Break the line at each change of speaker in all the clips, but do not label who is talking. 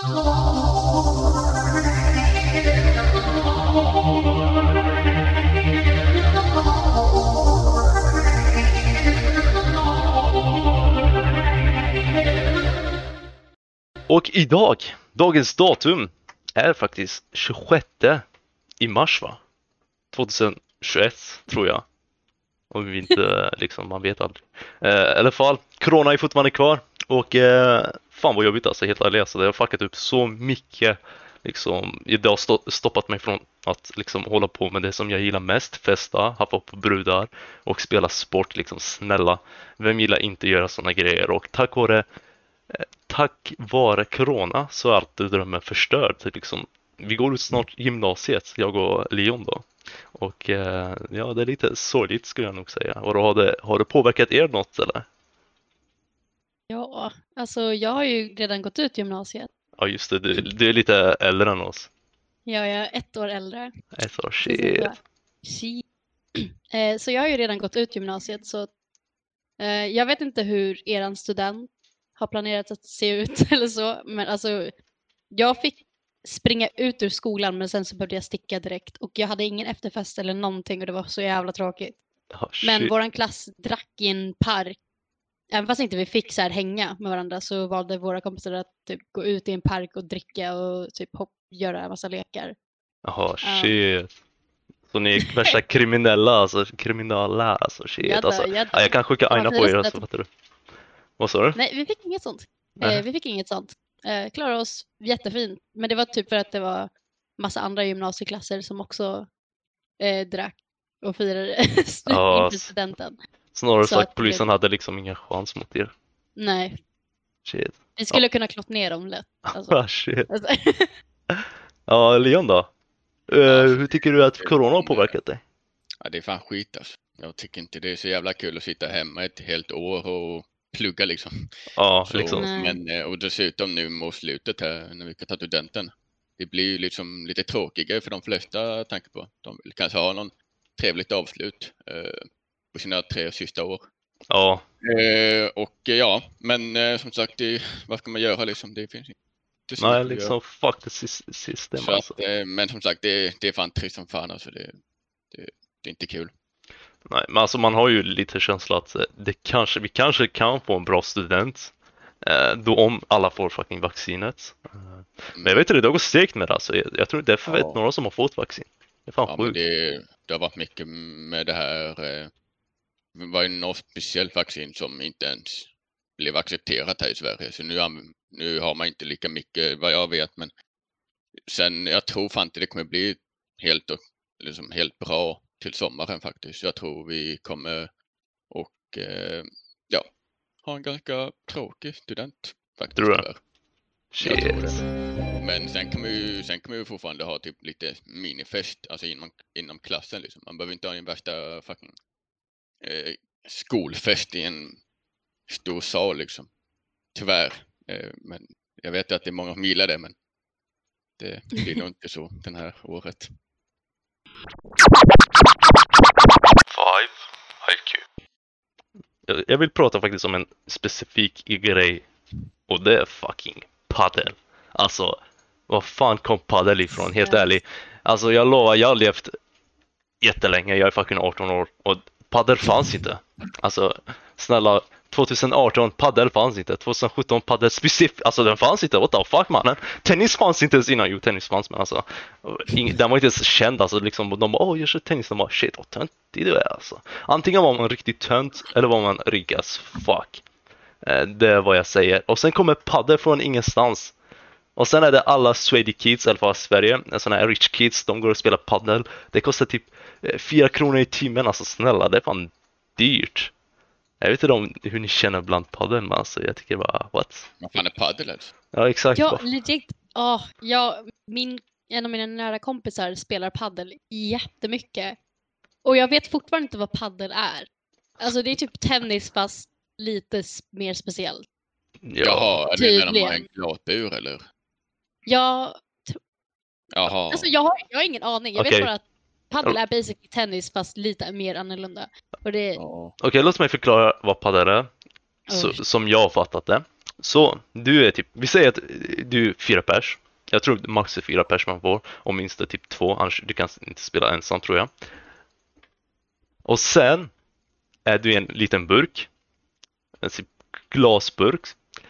Och idag, dagens datum, är faktiskt 26 i mars va? 2021 tror jag. Om vi inte liksom, man vet aldrig. Eh, I alla fall, Corona är fortfarande kvar och eh, fan vad jobbigt alltså, helt ärligt. Alltså, det har fuckat upp så mycket. Liksom, det har stoppat mig från att liksom hålla på med det som jag gillar mest, festa, haffa på brudar och spela sport liksom, snälla. Vem gillar inte att göra sådana grejer? Och tack vare eh, tack vare Corona så är alltid drömmen förstörd. Typ liksom, vi går ut snart gymnasiet, jag och Leon då. Och eh, ja, det är lite sorgligt skulle jag nog säga. Och då har, det, har det påverkat er något eller?
Ja, alltså jag har ju redan gått ut gymnasiet.
Ja just det, du, du är lite äldre än oss.
Ja, jag är ett år äldre.
Ett år, shit.
Shit. Eh, Så jag har ju redan gått ut gymnasiet så eh, jag vet inte hur eran student har planerat att se ut eller så. Men alltså jag fick springa ut ur skolan men sen så behövde jag sticka direkt och jag hade ingen efterfest eller någonting och det var så jävla tråkigt.
Ja,
Men våran klass drack i en park. Även fast inte vi fick så här hänga med varandra så valde våra kompisar att typ gå ut i en park och dricka och typ hopp, göra massa lekar.
Jaha,
Ja.
shit. Så ni är värsta kriminella alltså, kriminella alltså, shit
Jadda,
alltså.
jadda.
Ja, jag kan skicka aina på er alltså,
så-
fattar du? Vad sa du?
Nej, vi fick inget sånt. Eh, vi fick inget sånt. Eh, klarade oss jättefint. Men det var typ för att det var massa andra gymnasieklasser som också eh, drack och firade inför studenten.
Snarare
så
sagt,
att det
polisen
blev-
hade liksom ingen chans mot er.
Nej,
Shit.
vi skulle kunna klott ner dem lätt. Alltså.
Ah, shit.
Alltså,
Ja, Leon då? Eh, hur tycker du att corona har påverkat dig?
Ja, det är fan skit alltså. Jag tycker inte det är så jävla kul att sitta hemma ett helt år och plugga liksom.
Ja,
Så,
liksom.
Men, eh, och dessutom nu mot slutet här när vi kan ta studenten. Det blir ju liksom lite tråkigare för de flesta tanke på. De vill kanske ha någon trevligt avslut eh, på sina tre sista år.
Ja,
Eh, och eh, ja, men eh, som sagt, det, vad ska man göra liksom? Det finns inte så
nej liksom fuck the sys- system
göra.
alltså.
Så att, eh, men som sagt, det, det är fan trist som fan alltså. Det, det, det är inte kul.
Nej, men alltså man har ju lite känsla att eh, det kanske, vi kanske kan få en bra student. eh, Då om alla får fucking vaccinet. Men jag vet inte, det har gått segt med det alltså. Jag, jag tror inte jag vet
Ja.
några som har fått vaccin. Det är fan
Ja, men
sjukt.
det, det har varit mycket med det här. Var ju något speciellt vaccin som inte ens blev accepterat här i Sverige. Så nu, nu har man inte lika mycket vad jag vet. Men sen, jag tror fan inte det kommer bli helt, och- liksom helt bra till sommaren faktiskt. Jag tror vi kommer och eh, ja, ha en ganska tråkig student faktiskt.
Tror du. Shit.
Men sen kan, vi ju, sen kan vi ju fortfarande ha typ lite minifest, alltså inom, inom klassen liksom. Man behöver inte ha en värsta fucking eh, skolfest i en stor sal liksom. Tyvärr. Eh, men jag vet att det är många som gillar det, men det blir nog inte så den här året.
Five IQ. Jag, jag vill prata faktiskt om en specifik grej och det är fucking padel. Alltså, var fan kom padel ifrån? Helt ärligt. Alltså jag lovar, jag har levt jättelänge. Jag är fucking 18 år och padel fanns inte. Alltså, snälla. 2018, padel fanns inte. 2017, padel specifikt, alltså den fanns inte. What the fuck mannen? Tennis fanns inte ens innan. Jo, tennis fanns men alltså. Den var inte ens känd alltså. Liksom, de bara, åh jag kör tennis. De bara, shit vad töntig du är alltså. Antingen var man riktigt tönt eller var man rik as fuck. Eh, det är vad jag säger. Och sen kommer padel från ingenstans. Och sen är det alla Swedish kids, i alla fall i Sverige, sådana här rich kids, de går och spelar padel. Det kostar typ eh, fyra kronor i timmen, alltså snälla, det är fan dyrt. Jag vet inte om hur ni känner bland padel, men alltså jag tycker bara, what?
Vad fan är padel alltså?
Ja, exakt.
ja, legit. Oh, ja, min, en av mina nära kompisar spelar paddel jättemycket. Och jag vet fortfarande inte vad paddel är. Alltså det är typ tennis fast lite mer speciellt.
Ja,
Jaha, när de har en glasbur eller?
Jag,
Jaha.
alltså jag, har, jag har ingen aning. Jag
Okej.
vet bara att paddel är basically tennis fast lite mer annorlunda. Det.
Okej, låt mig förklara vad padel är. Så, som jag har fattat det. Så du är typ, vi säger att du är fyra pers. Jag tror max är fyra pers man får och minst är typ två, annars du kan inte spela ensam tror jag. Och sen är du i en liten burk, en typ glasburk,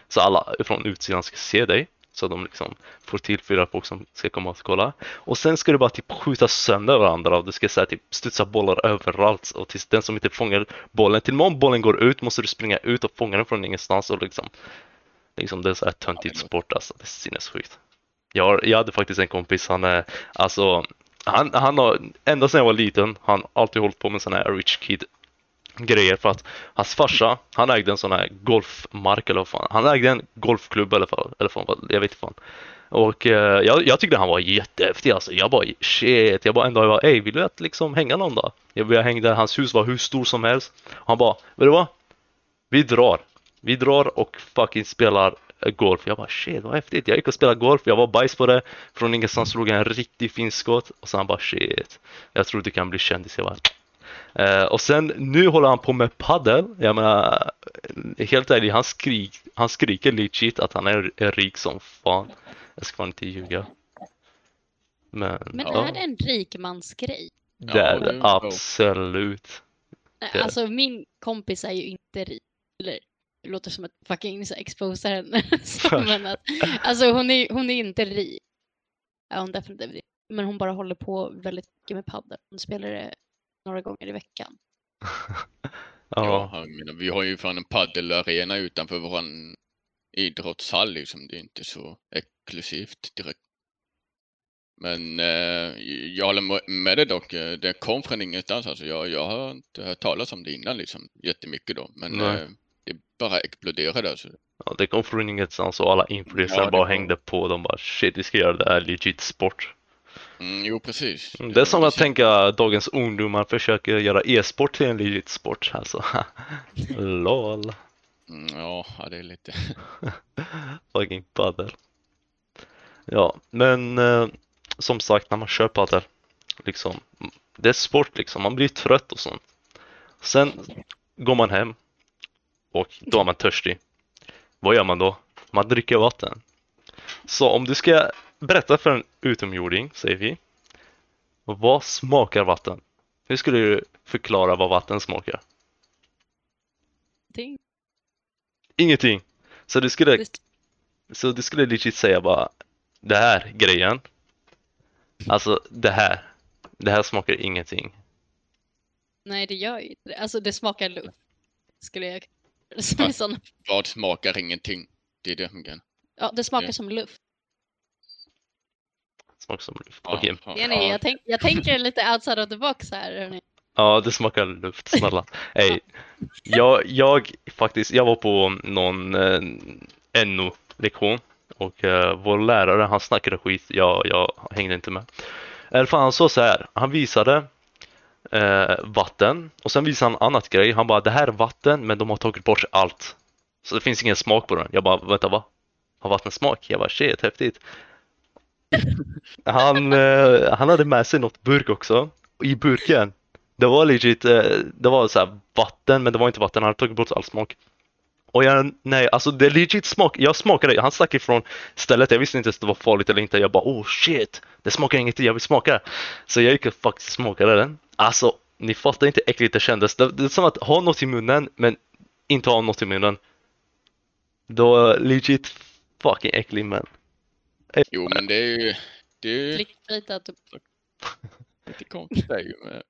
så alla från utsidan ska se dig. Så de liksom får tillfylla folk som ska komma och kolla. Och sen ska du bara typ skjuta sönder varandra och du ska så här, typ studsa bollar överallt och tills den som inte fångar bollen, till om bollen går ut måste du springa ut och fånga den från ingenstans och liksom Liksom det är så här töntigt sport alltså, det är sinnessjukt. Jag, jag hade faktiskt en kompis, han är alltså han, han har, ända sedan jag var liten, han har alltid hållit på med sådana här rich kid grejer för att hans farsa, han ägde en sån här golfmark eller vad fan, han ägde en golfklubb eller vad, eller fan, jag vet inte fan. Och eh, jag, jag tyckte han var jättehäftig alltså. Jag bara shit, jag bara en dag jag bara ey vill du att liksom hänga någon dag? Jag, jag hängde, hans hus var hur stor som helst. Han bara, vet du vad? Vi drar. Vi drar och fucking spelar golf. Jag bara shit vad häftigt. Jag gick och spelade golf, jag var bajs på det. Från ingenstans slog jag en riktigt fin skott. Och sen bara shit. Jag tror du kan bli kändis. Jag bara Uh, och sen nu håller han på med paddel. Jag menar, helt ärligt, han, skrik, han skriker legit att han är, är rik som fan. Jag ska fan inte ljuga. Men,
Men
ja,
är det en rikmansgrej?
det är
det
absolut.
Nej,
Det-
Alltså min kompis är ju inte rik. Eller det låter som att fucking så exposar henne. Så, men att, alltså hon är, hon är inte rik. Ja, hon definitivt. Men hon bara håller på väldigt mycket med padel. Hon spelar det några gånger i veckan.
Ja,
Ja,
jag menar, vi har ju fan en paddelarena utanför våran idrottshall liksom. Det är inte så exklusivt direkt. Men eh, jag håller med dig dock. eh, Det kom från ingenstans. Alltså, jag, jag har inte hört talas om det innan liksom, jättemycket då. Men eh, det bara exploderade alltså.
ja, det kom från ingenstans och alla influencers
Ja,
bara
kom.
hängde på. De bara shit, vi ska göra det här legit sport.
Mm, jo, precis.
Mm, Det är som att
precis.
tänka dagens ungdomar försöker göra e-sport till en legit sport alltså. LOL.
Mm, ja, ja, det är lite...
Fucking padel. Ja, men eh, som sagt när man kör padel, liksom, det är sport liksom, man blir trött och sånt. Sen går man hem och då är man törstig. Vad gör man då? Man dricker vatten. Så om du ska berätta för en utomjording, säger vi, vad smakar vatten? Hur skulle du förklara vad vatten smakar?
Ting.
Ingenting. Så du skulle
Det-
Så du skulle legit säga bara det här grejen. Alltså det här. Det här smakar ingenting.
Nej, det gör ju inte det. Alltså det smakar luft. Skulle jag som sån.
Vad smakar ingenting? Det är det.
Ja, det smakar
Ja.
som luft.
Smakar som luft.
Ja,
Okej.
ja,
Det är ni,
ja.
jag, tänk, jag tänker lite outside of the box här. Hörni.
Ja, det smakar luft. Snälla. Hej. Jag, jag faktiskt, jag var på någon eh, NO-lektion och eh, vår lärare han snackade skit. Jag, jag hängde inte med. I alla fall han sa så här. Han visade eh, vatten och sen visade han annat grej. Han bara det här är vatten men de har tagit bort allt. Så det finns ingen smak på den. Jag bara vänta va? Har vatten smak? Jag bara shit häftigt. Han, eh, han hade med sig något burk också. I burken det var legit, eh, det var så här vatten men det var inte vatten, han hade tagit bort all smak. Och jag, nej alltså det är legit smak, jag smakade, han stack ifrån stället, jag visste inte ens det var farligt eller inte. Jag bara oh shit, det smakar ingenting, jag vill smaka. Så jag gick och faktiskt smakade den. Alltså, ni fattar inte hur äckligt det kändes. Det, det är som att ha något i munnen men inte ha något i munnen. Då legit fucking äcklig man.
Jo, men det är ju... Det är ju
du
lite konstigt är ju med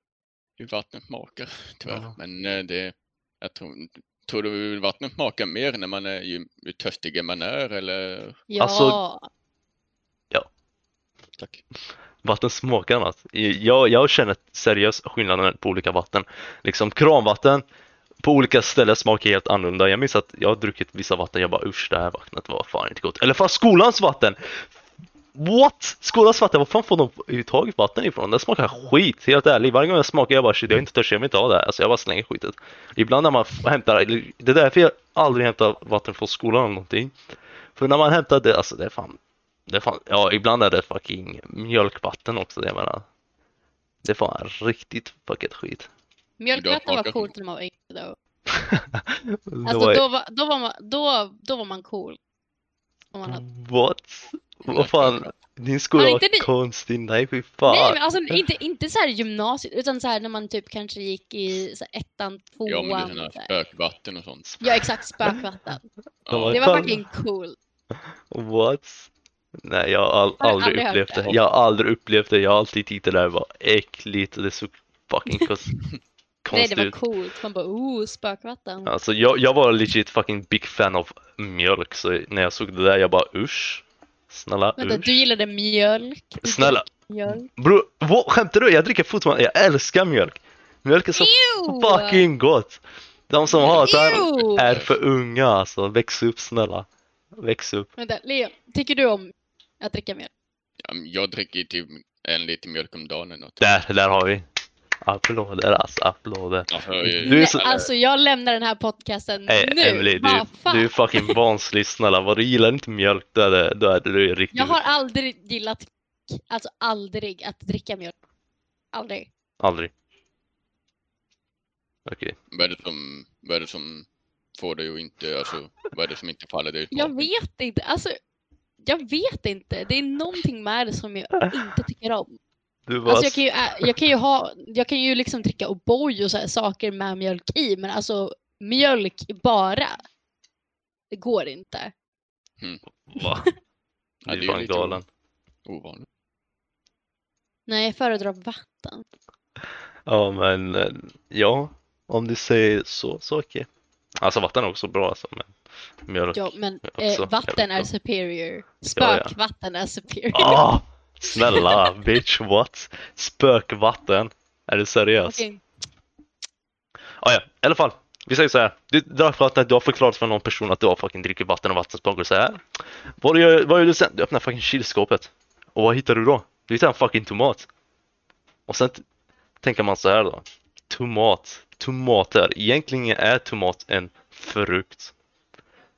hur vattnet smakar tyvärr.
Ja.
Men eh, det... Jag tror, tror du vattnet smakar mer när man är ju, ju törstigare man är eller?
Ja,
Alltså-
Tack.
Vatten smakar annat. Jag, jag känner seriöst skillnaden på olika vatten. Liksom kranvatten på olika ställen smakar helt annorlunda. Jag minns att jag har druckit vissa vatten, jag bara usch det här vattnet var fan inte gott. Eller fast skolans vatten! What? Skolans vatten, var fan får de överhuvudtaget vatten ifrån? Det smakar skit, helt ärligt. Varje gång jag smakar jag bara shit, jag är inte törstig, jag vill inte ha det här. Alltså jag bara slänger skitet. Ibland när man hämtar, det är därför jag aldrig hämtar vatten från skolan eller någonting. För när man hämtar det, alltså det är fan det är fan, ja, ibland är det fucking mjölkvatten också, det jag menar. Det är fan riktigt fucking skit
mjölkvatten var coolt när man var yngre Alltså då var, då, var man, då, då var man cool. Man.
What? Vad fan? Din skola var
inte
konstig, nej fy
Nej
fan.
men alltså inte, inte så här gymnasiet utan så här när man typ kanske gick i så ettan,
Ja, men det är
tvåan. så här.
spökvatten och sånt.
Ja exakt, spökvatten.
Ja,
Det var fucking cool.
What? Nej, jag har all,
Har
aldrig
aldrig
upplevt det.
det?
Jag har aldrig upplevt det. Jag har alltid det där var äckligt och det såg fucking kos-
Nej
konstigt
det var coolt. Man bara oh spökvatten.
Alltså jag, jag var legit fucking big fan av mjölk så när jag såg det där jag bara usch. Snälla
Vänta,
usch.
du gillade mjölk? Du
Snälla.
dricker Mjölk?
Bro, vad skämtar du? Jag dricker fortfarande, jag älskar mjölk. Mjölk är så
Ew!
fucking gott. De som hatar
Ew!
är för unga alltså. Väx upp snälla. Väx upp.
Vänta, Leo, tycker du om att dricka mjölk?
Jag dricker typ en liter mjölk om dagen eller något.
Där, där har vi. Applåder alltså, applåder.
Alltså,
Du är
Nej,
så-
Alltså jag lämnar den här podcasten
Hey,
nu.
Emily, du, du är fucking vansinnigt snälla. Vad du gillar inte mjölk, då är det, då är det du är riktigt...
Jag har aldrig gillat, alltså aldrig att dricka mjölk. Aldrig.
Aldrig. Okej.
vad, är det som, vad är det som får dig att inte, alltså, vad är det som inte faller dig
Jag vet inte, alltså jag vet inte. Det är någonting med det som jag inte tycker om.
Du var...
Alltså jag kan ju, jag kan ju ha, jag kan ju liksom dricka O'boy och så här saker med mjölk i, men alltså mjölk bara. Det går inte.
Va?
Ja,
Du
det
är fan galen.
Ovanligt.
Nej, jag föredrar vatten.
Ja men, eh, ja. Om du säger så, så okej. Alltså vatten är också bra alltså, men mjölk.
Ja, men eh, vatten är superior.
ja.
Spökvatten är superior.
Ah! Snälla bitch, what? Spökvatten? Är du seriös?
Okej.
Ah, ja, i alla fall. Vi säger så här. Du, därför att du har förklarat för någon person att du har fucking dricker vatten och vattenspråk så här. Vad gör, vad gör du sen? Du öppnar fucking kylskåpet. Och vad hittar du då? Du hittar en fucking tomat. Och sen tänker man så här då. Tomat. Tomater. Egentligen är tomat en frukt.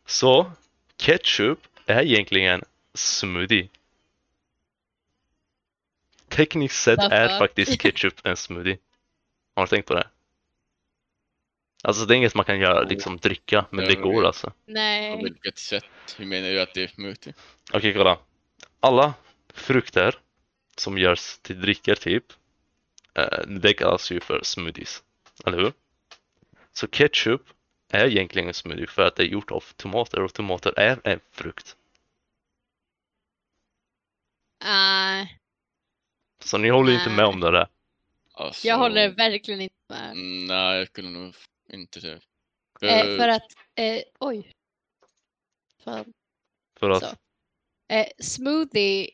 Så ketchup är egentligen smoothie. Tekniskt sett är faktiskt ketchup en smoothie. Har du tänkt på det? Alltså det är inget man kan göra, liksom dricka, men det går alltså.
På
Nej.
vilket sätt? Hur menar du att det är smoothie?
Okej, kolla. Alla frukter som görs till drickor typ, eh, det kallas ju för smoothies. Eller hur? Så ketchup är egentligen en smoothie för att det är gjort av tomater och tomater är en frukt.
Uh,
Så ni håller inte med
Nej.
om det där?
Alltså,
jag håller verkligen inte med.
Nej, jag skulle nog inte säga. För,
Eh, för att, eh, oj. Fan.
För att,
Så. Eh, smoothie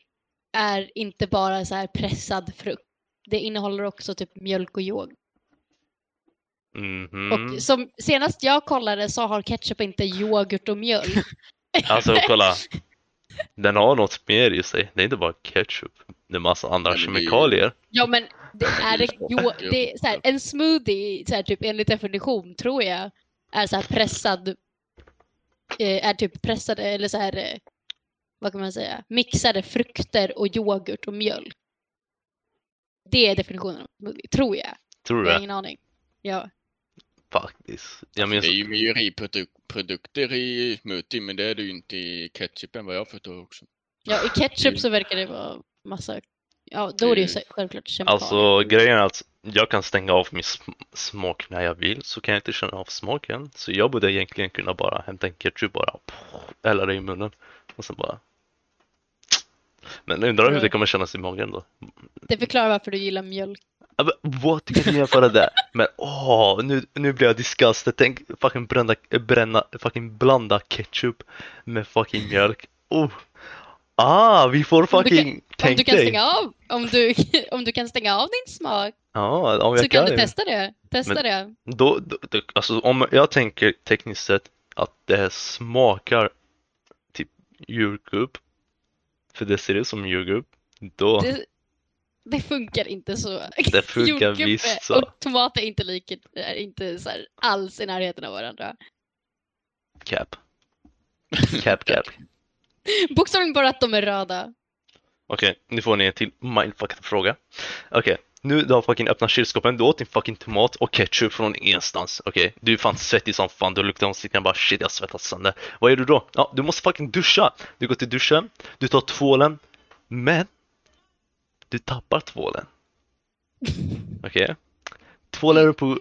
är inte bara så här pressad frukt. Det innehåller också typ mjölk och yoghurt.
mhm.
Och som senast jag kollade så har ketchup inte yoghurt och mjölk.
Alltså kolla. Den har något mer i sig. Det är inte bara ketchup. Det är massa andra
det
kemikalier.
Ja men det är det, jo, det är så här, en smoothie så här, typ enligt definition tror jag är så här pressad eh, är typ pressade eller så här eh, vad kan man säga mixade frukter och yoghurt och mjölk. Det är definitionen av smoothie, tror jag.
Tror du
Jag har
det?
ingen aning. Ja.
Faktiskt. Jag minns
det är ju mejeriprodukter i smoothie, men det är det ju inte i ketchupen vad jag förstår också.
ja, i ketchup så verkar det vara massa Ja, då är det ju självklart kemikalier.
Alltså grejen är att jag kan stänga av min sm- smak när jag vill så kan jag inte känna av smaken. Så jag borde egentligen kunna bara hämta en ketchup bara hälla det i munnen och sen bara Men undrar hur det kommer kännas i magen då.
Det förklarar varför du gillar mjölk.
What? Du kan inte jämföra det. Men åh, nu, nu blir jag disgusted. Tänk fucking bränna, bränna, fucking blanda ketchup med fucking mjölk. Oh. Ah, vi får
Om du kan-
fucking,
Om
tänk
du kan
dig.
stänga av, om du, om du kan stänga av din smak
Ja, om jag
så kan du
ju.
testa det. Testa
Men-
det.
Då, då, då, alltså om jag tänker tekniskt sett att det smakar typ jordgubb, för det ser ut som jordgubb, då,
det. Det funkar inte så.
Det funkar visst så.
Och tomater är inte, lika, är inte så här alls i närheten av varandra.
cap. Cap, cap.
Bokstavligen bara att de är röda.
Okej, nu får ni en till mindfucked fråga. Okej, Nu du har fucking öppnat kylskåpen, du åt din fucking tomat och ketchup från ingenstans. Okej, du är fan svettig som fan, du luktar om slickan bara shit jag svettas sönder. Vad gör du då? Ja, du måste fucking duscha. Du går till duschen, du tar tvålen, men du tappar tvålen. Okej? Tvålen är på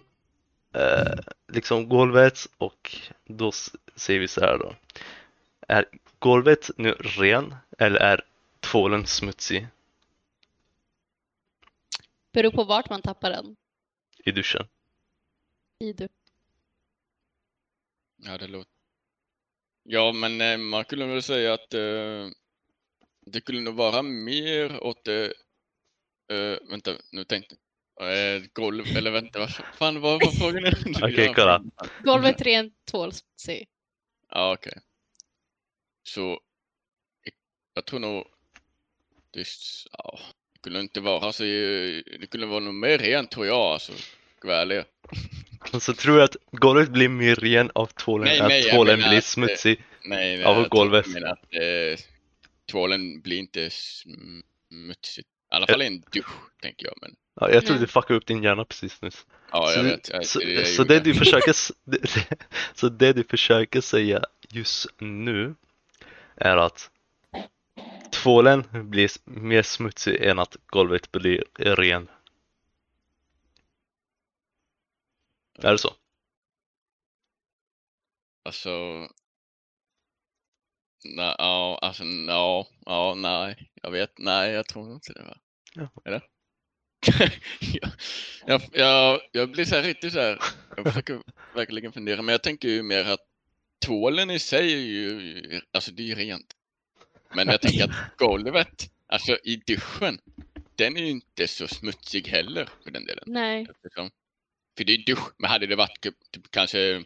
eh, liksom golvet och då s- säger vi så här då. Är golvet nu ren eller är tvålen smutsig
Beror på vart man tappar den.
i duschen?
I du.
Ja, det låter... Ja, men eh, man skulle väl säga att eh, det skulle nog vara mer åt det... Eh, vänta, nu tänkte jag. Eh, golv, eller vänta, vad fan var frågan?
Okej,
Ja,
kolla.
Golvet rent, tvål smutsig.
Ja, okej. Så jag- tror nog det, ja, det skulle inte vara så, det skulle vara nog mer rent tror jag alltså. Ska.
Och så tror jag att golvet blir mer ren av tvålen
Nej,
än
nej,
att tvålen blir
att, eh,
smutsig.
Nej, nej
Av golvet.
Jag menar att eh, tvålen blir inte smutsig. I alla fall i en dusch, tänker jag. Men
Ja, jag tror du fuckade upp din hjärna precis nyss.
ja,
så,
jag vet. Jag,
så,
det,
så det du försöker s- det, så det du försöker säga just nu är att tvålen blir mer smutsig än att golvet blir ren. Är det så?
Alltså... Nej, ja, alltså, ja, ja, nej, jag vet, nej, jag tror inte det va.
Ja.
Eller? jag, jag, jag blir så här riktigt så här, jag försöker verkligen fundera, men jag tänker ju mer att tvålen i sig är ju, alltså det är ju rent. Men jag tänker att golvet, alltså i duschen, den är ju inte så smutsig heller för den delen.
Nej.
Eftersom, för det är dusch, men hade det varit typ, typ, kanske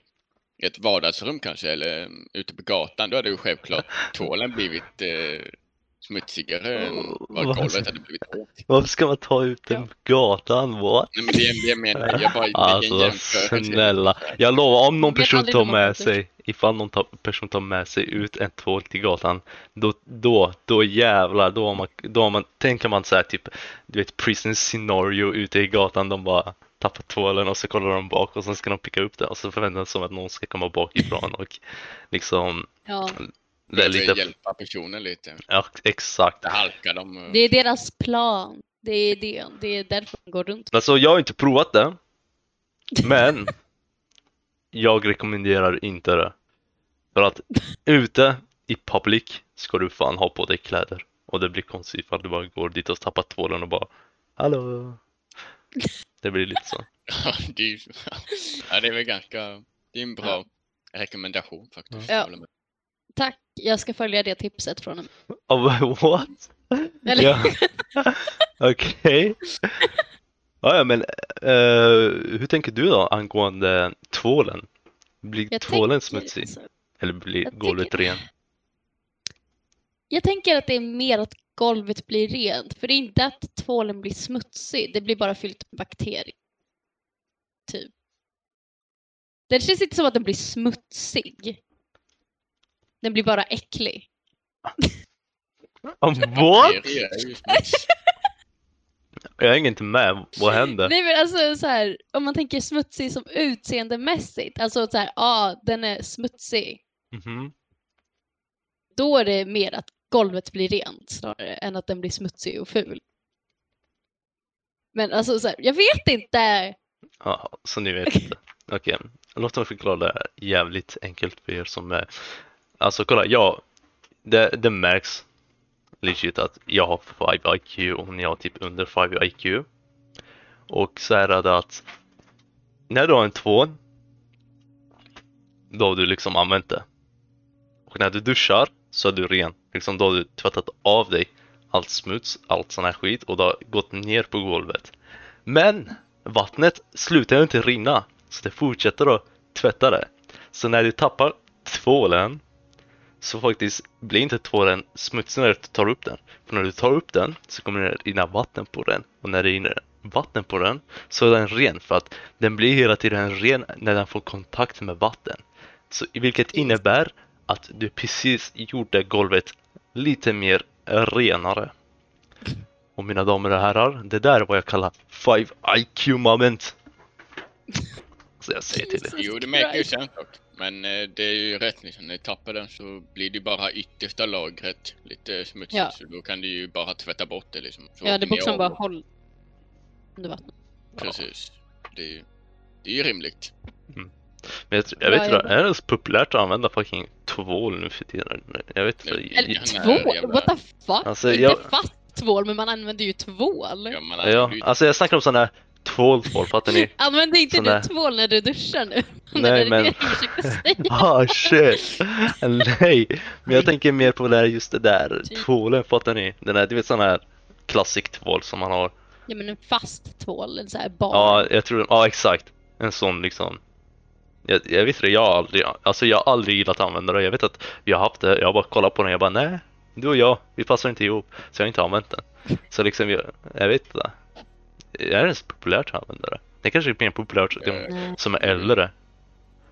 ett vardagsrum kanske eller ute på gatan då hade ju självklart tvålen blivit eh, smutsigare än vad
vad-
golvet hade blivit. rent.
Varför ska man ta ut den på gatan? What?
Nej, men det är det jag menar, jag bara en
Alltså snälla. Jag lovar om någon person tar med sig, ifall någon tar, person tar med sig ut en tvål till gatan, då, då, då jävlar, då har man, då har man, tänker man så här typ, du vet prison scenario ute i gatan, de bara tappar tvålen och så kollar de bak och sen ska de picka upp det och så förväntar de sig att någon ska komma bakifrån och liksom,
Ja.
Det är lite,
hjälpa personen lite.
ja exakt.
Det halkar de. eh,
Det är deras plan. Det är det. Det är därför de går runt.
Alltså jag har inte provat det, men jag rekommenderar inte det. För att ute i public ska du fan ha på dig kläder. Och det blir konstigt ifall du bara går dit och tappar tvålen och bara Hallå! Det blir lite så.
Ja, det är, ja, det är väl ganska, det är en bra rekommendation faktiskt.
Ja. Tack, jag ska följa det tipset från en.
Oh, what?
Eller?
Ja. Okej. Ja, ja, men eh, hur tänker du då angående tvålen? Blir
Jag
tvålen smutsig?
så-
Eller blir golvet
tänker-
ren?
Jag tänker att det är mer att golvet blir rent. För det är inte att tvålen blir smutsig. Det blir bara fyllt med bakterier. Typ. Det känns inte som att den blir smutsig. Den blir bara äcklig.
What?
Är.
Jag hänger inte med. Vad händer?
Nej men alltså så här, om man tänker smutsig som utseendemässigt. Alltså så här, ja ah, den är smutsig.
Mhm.
Då är det mer att golvet blir rent snarare än att den blir smutsig och ful. Men alltså så här, jag vet inte.
Ja, så ni vet inte. Okej, låt mig förklara det här jävligt enkelt för er som är... Alltså kolla, jag... Det, det märks legit att jag har 5 IQ och ni har typ under 5 IQ. Och så är det att när du har en tvål, då har du liksom använt det. Och när du duschar så är du ren. Liksom då har du tvättat av dig allt smuts, allt sån här skit och det har gått ner på golvet. Men vattnet slutar ju inte rinna, så det fortsätter att tvätta det. Så när du tappar tvålen så faktiskt blir inte tvålen smutsig när du tar upp den. För när du tar upp den så kommer det rinna vatten på den. Och när det rinner vatten på den så är den ren för att den blir hela tiden ren när den får kontakt med vatten. Så vilket innebär att du precis gjorde golvet lite mer renare. Och mina damer och herrar, det där är vad jag kallar 5 IQ moment. Så jag säger till er.
Jo, det märker ju sen dock. Men eh, det är ju rätt liksom, när du tappar den så blir det ju bara yttersta lagret lite smutsigt.
Ja.
Så då kan du ju bara tvätta bort det liksom. Så
Ja, det bokstavligen
av.
bara håll under vattnet.
Precis. Det är ju, det är ju rimligt.
Men jag, jag vet inte, är det ens populärt att använda fucking tvål nu för tiden? Jag vet inte.
Tvål?
jävla-
What the fuck?
Alltså,
inte
jag-
fast tvål, men man använder ju tvål.
Ja, man
Ja,
ju-
alltså jag snackar om sån här tvål-tvål, fattar ni?
Använder inte
Sån
du
där-
tvål när du duschar nu?
Nej, men-. Ah shit! Nej! Men jag tänker mer på det här, just det där
Typ.
tvålen, fattar ni? Den här, du vet sån här classic tvål som man har.
Ja men en fast tvål, en sån här bar.
Ja, jag tror, ja exakt. En sån liksom. Jag, jag vet det, jag har aldrig, alltså jag har aldrig gillat att använda det. Jag vet att jag har haft det, jag har bara kollat på den och jag bara nej, du och jag, vi passar inte ihop. Så jag har inte använt den. Så liksom, jag, jag vet inte. Är det ens populärt att använda det? Det kanske är mer populärt
Nej.
som är äldre.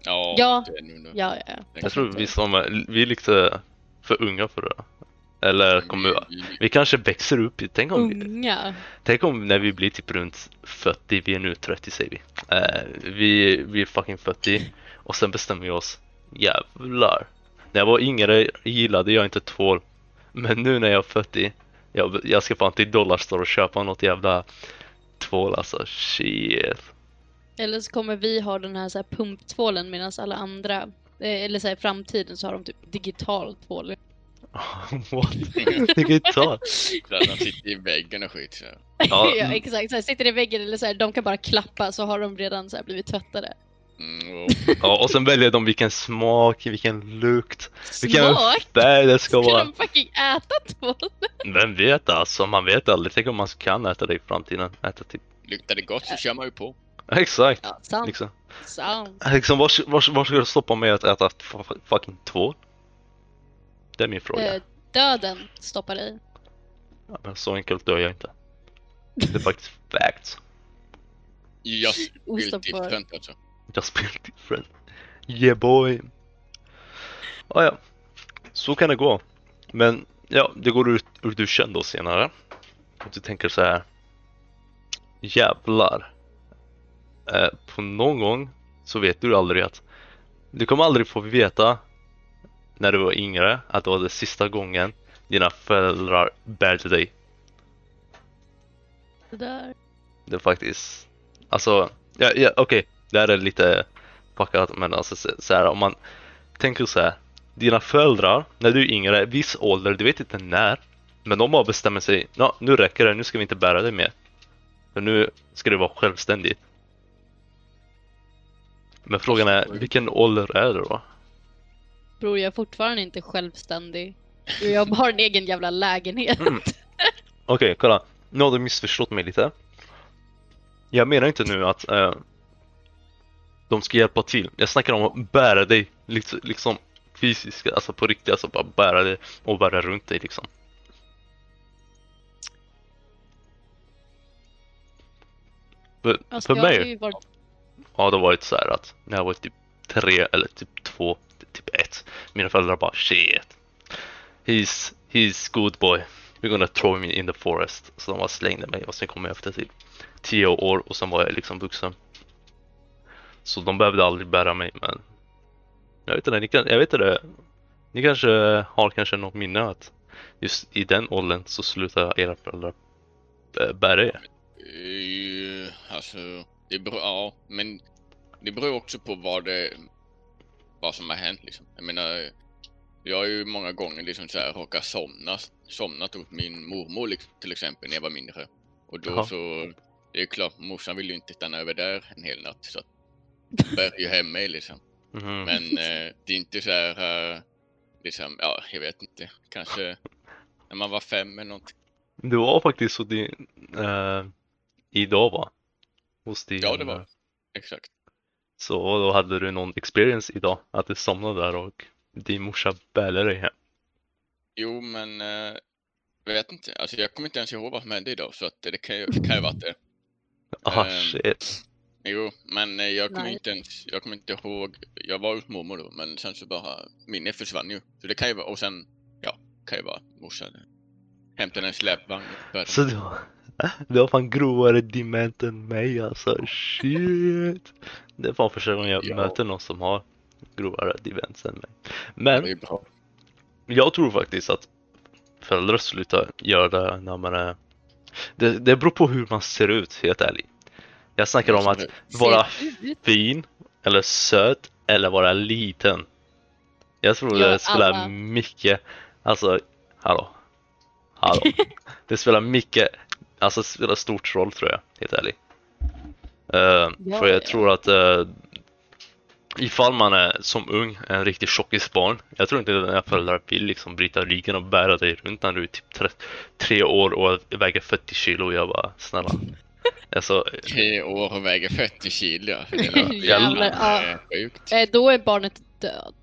Ja,
Ja.
det är nog-
Ja, ja.
Jag tror vi som är, vi är lite för unga för det. Eller kommer,
Vi- vi-
kanske växer upp, i- tänk om, vi, tänk om när vi blir typ runt 40, vi är nu 30 säger vi. Eh, vi, vi är fucking 40 och sen bestämmer vi oss, jävlar. När jag var yngre gillade jag inte tvål. Men nu när jag är 40, jag, jag ska fan till Dollarstore och köpa något jävla tvål alltså, shit.
Eller så kommer vi ha den här, så här pumptvålen medan alla andra, eh, eller så här, i framtiden så har de typ digital tvål.
What? Digital?
Att de sitter i väggen och skit så.
Ja.
Ja, exakt. Så här, sitter i väggen eller så här, de kan bara klappa så har de redan så här, blivit tvättade.
Mm, och,
Ja, och sen väljer de vilken smak, vilken lukt, vilken
Smak!
färg det ska
Ska
vara.
de fucking äta tvål?
Vem vet alltså, man vet aldrig. Tänk om man kan äta det i framtiden. Äta typ.
luktar det gott så kör man ju på.
Exakt.
Ja, sant.
Liksom,
sant.
liksom var, var, var ska du stoppa med att äta fucking tvål? Det är min fråga.
Eh, döden stoppar i.
Ja, men så enkelt dör jag inte. Det är faktiskt facts.
Ostoppbar.
built different alltså.
Just built different. Yeah boy. Ah, ja, så kan det gå. Men ja, det går ut ur duschen då senare. Och du tänker så här. Jävlar. Eh, på någon gång så vet du aldrig att du kommer aldrig få veta när du var yngre att det var det sista gången dina föräldrar bärde dig.
Det där.
Det är faktiskt, alltså, ja, ja, okej, det här är lite fuckat men alltså så, så här, om man tänker så här, dina föräldrar, när du är yngre, viss ålder, du vet inte när, men de har bestämt sig, ja, nu räcker det, nu ska vi inte bära dig mer. För nu ska du vara självständig. Men frågan är, vilken ålder är det då?
Bror, jag är fortfarande inte självständig. Jag har en egen jävla lägenhet.
Mm. Okej, kolla. Nu har du missförstått mig lite. Jag menar inte nu att eh, de ska hjälpa till. Jag snackar om att bära dig liksom, liksom fysiskt, alltså på riktigt, alltså bara bära dig och bära runt dig liksom. För,
Alltså,
för
har
mig
varit...
har det varit så här att när jag var typ tre eller typ två, typ ett. Mina föräldrar bara shit. He's, he's good boy. We're gonna throw me in the forest. Så de bara slängde mig och sen kom jag efter typ tio år och sen var jag liksom vuxen. Så de behövde aldrig bära mig men jag vet inte, ni kan, jag vet inte. Ni kanske har kanske något minne att just i den åldern så slutar era föräldrar eh, bära er.
Uh, alltså, det beror, ja, men det beror också på vad det, vad som har hänt liksom. Jag menar, jag har ju många gånger liksom så här råkat somna, somnat hos min mormor liksom, till exempel när jag var mindre. Och då
Jaha.
så, det är klart, morsan vill ju inte stanna över där en hel natt så att bär ju hem mig liksom.
Mhm.
Men eh, det är inte så här, eh, liksom, ja, jag vet inte, kanske när man var fem eller något.
Det var faktiskt så din, eh, idag va? Hos din,
Ja, det var
eh,
det. Exakt.
Så då hade du någon experience idag? Att du somnade där och din morsa bärde dig hem?
Jo, men eh, vet inte. Alltså jag kommer inte ens ihåg vad som hände idag så att det kan ju, kan ju varit det.
Ah
Ehm,
shit.
Jo, men eh, jag kommer
Nej.
inte ens, jag kommer inte ihåg. Jag var hos mormor då, men sen så bara minnet försvann ju. Så det kan ju vara, och sen, ja, kan ju vara morsan. Hämtade en släpvagn.
Så du har, du har fan grovare dement än mig alltså. Shit. Det är fan första gången jag
Ja.
möter någon som har grovare dement än mig.
Ja,
Men
det är bra.
jag tror faktiskt att föräldrar slutar göra det när man är... Det, det beror på hur man ser ut, helt ärligt. Jag snackar om att vara fin eller söt eller vara liten. Jag tror det spelar
alla.
mycket, alltså, hallå, hallå. det spelar mycket, alltså det spelar stort roll tror jag, helt ärligt. Eh,
Ja,
för jag
ja.
tror att uh, ifall man är som ung en riktig tjockisbarn, jag tror inte dina föräldrar vill liksom bryta ryggen och bära dig runt när du är typ tre, tre år och väger 40 kilo. Jag bara, snälla. Alltså,
Tre år och väger 40 kilo. ja.
Jävlar, ja.
eh, sjukt.
Eh, Då är barnet död.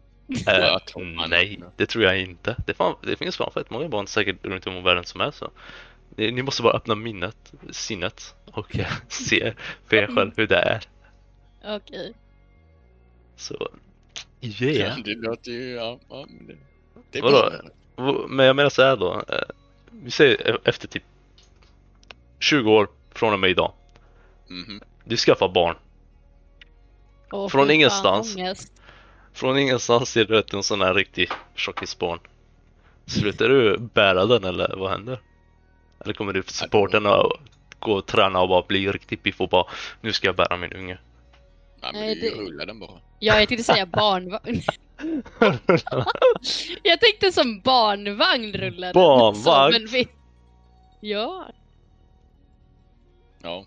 Man-
nej, det tror jag inte. Det, fan, det finns fan fett många barn säkert runt om i världen som är så. Ni måste bara öppna minnet, sinnet och eh, se för er själv hur det är.
Okej.
Så, yeah.
Det låter ju, ja, ja det, det är
Vadå? Men jag menar så här då. Vi säger e- efter typ 20 år från och med idag.
Mhm.
Du skaffar barn.
Åh,
Från
fy fan,
ingenstans.
ångest.
Från ingenstans ser du ut en sån här riktig tjockisbarn. Slutar du bära den eller vad händer? Eller kommer du supporten och gå och träna och bara bli riktigt piff och bara nu ska jag bära min unge?
Ja, men
Nej,
det är ju
det-
rulla den bara.
Ja, jag tänkte säga barnvagn. jag tänkte som barnvagn rullade.
Barnvagn?
Så, men vi... Ja,
Ja,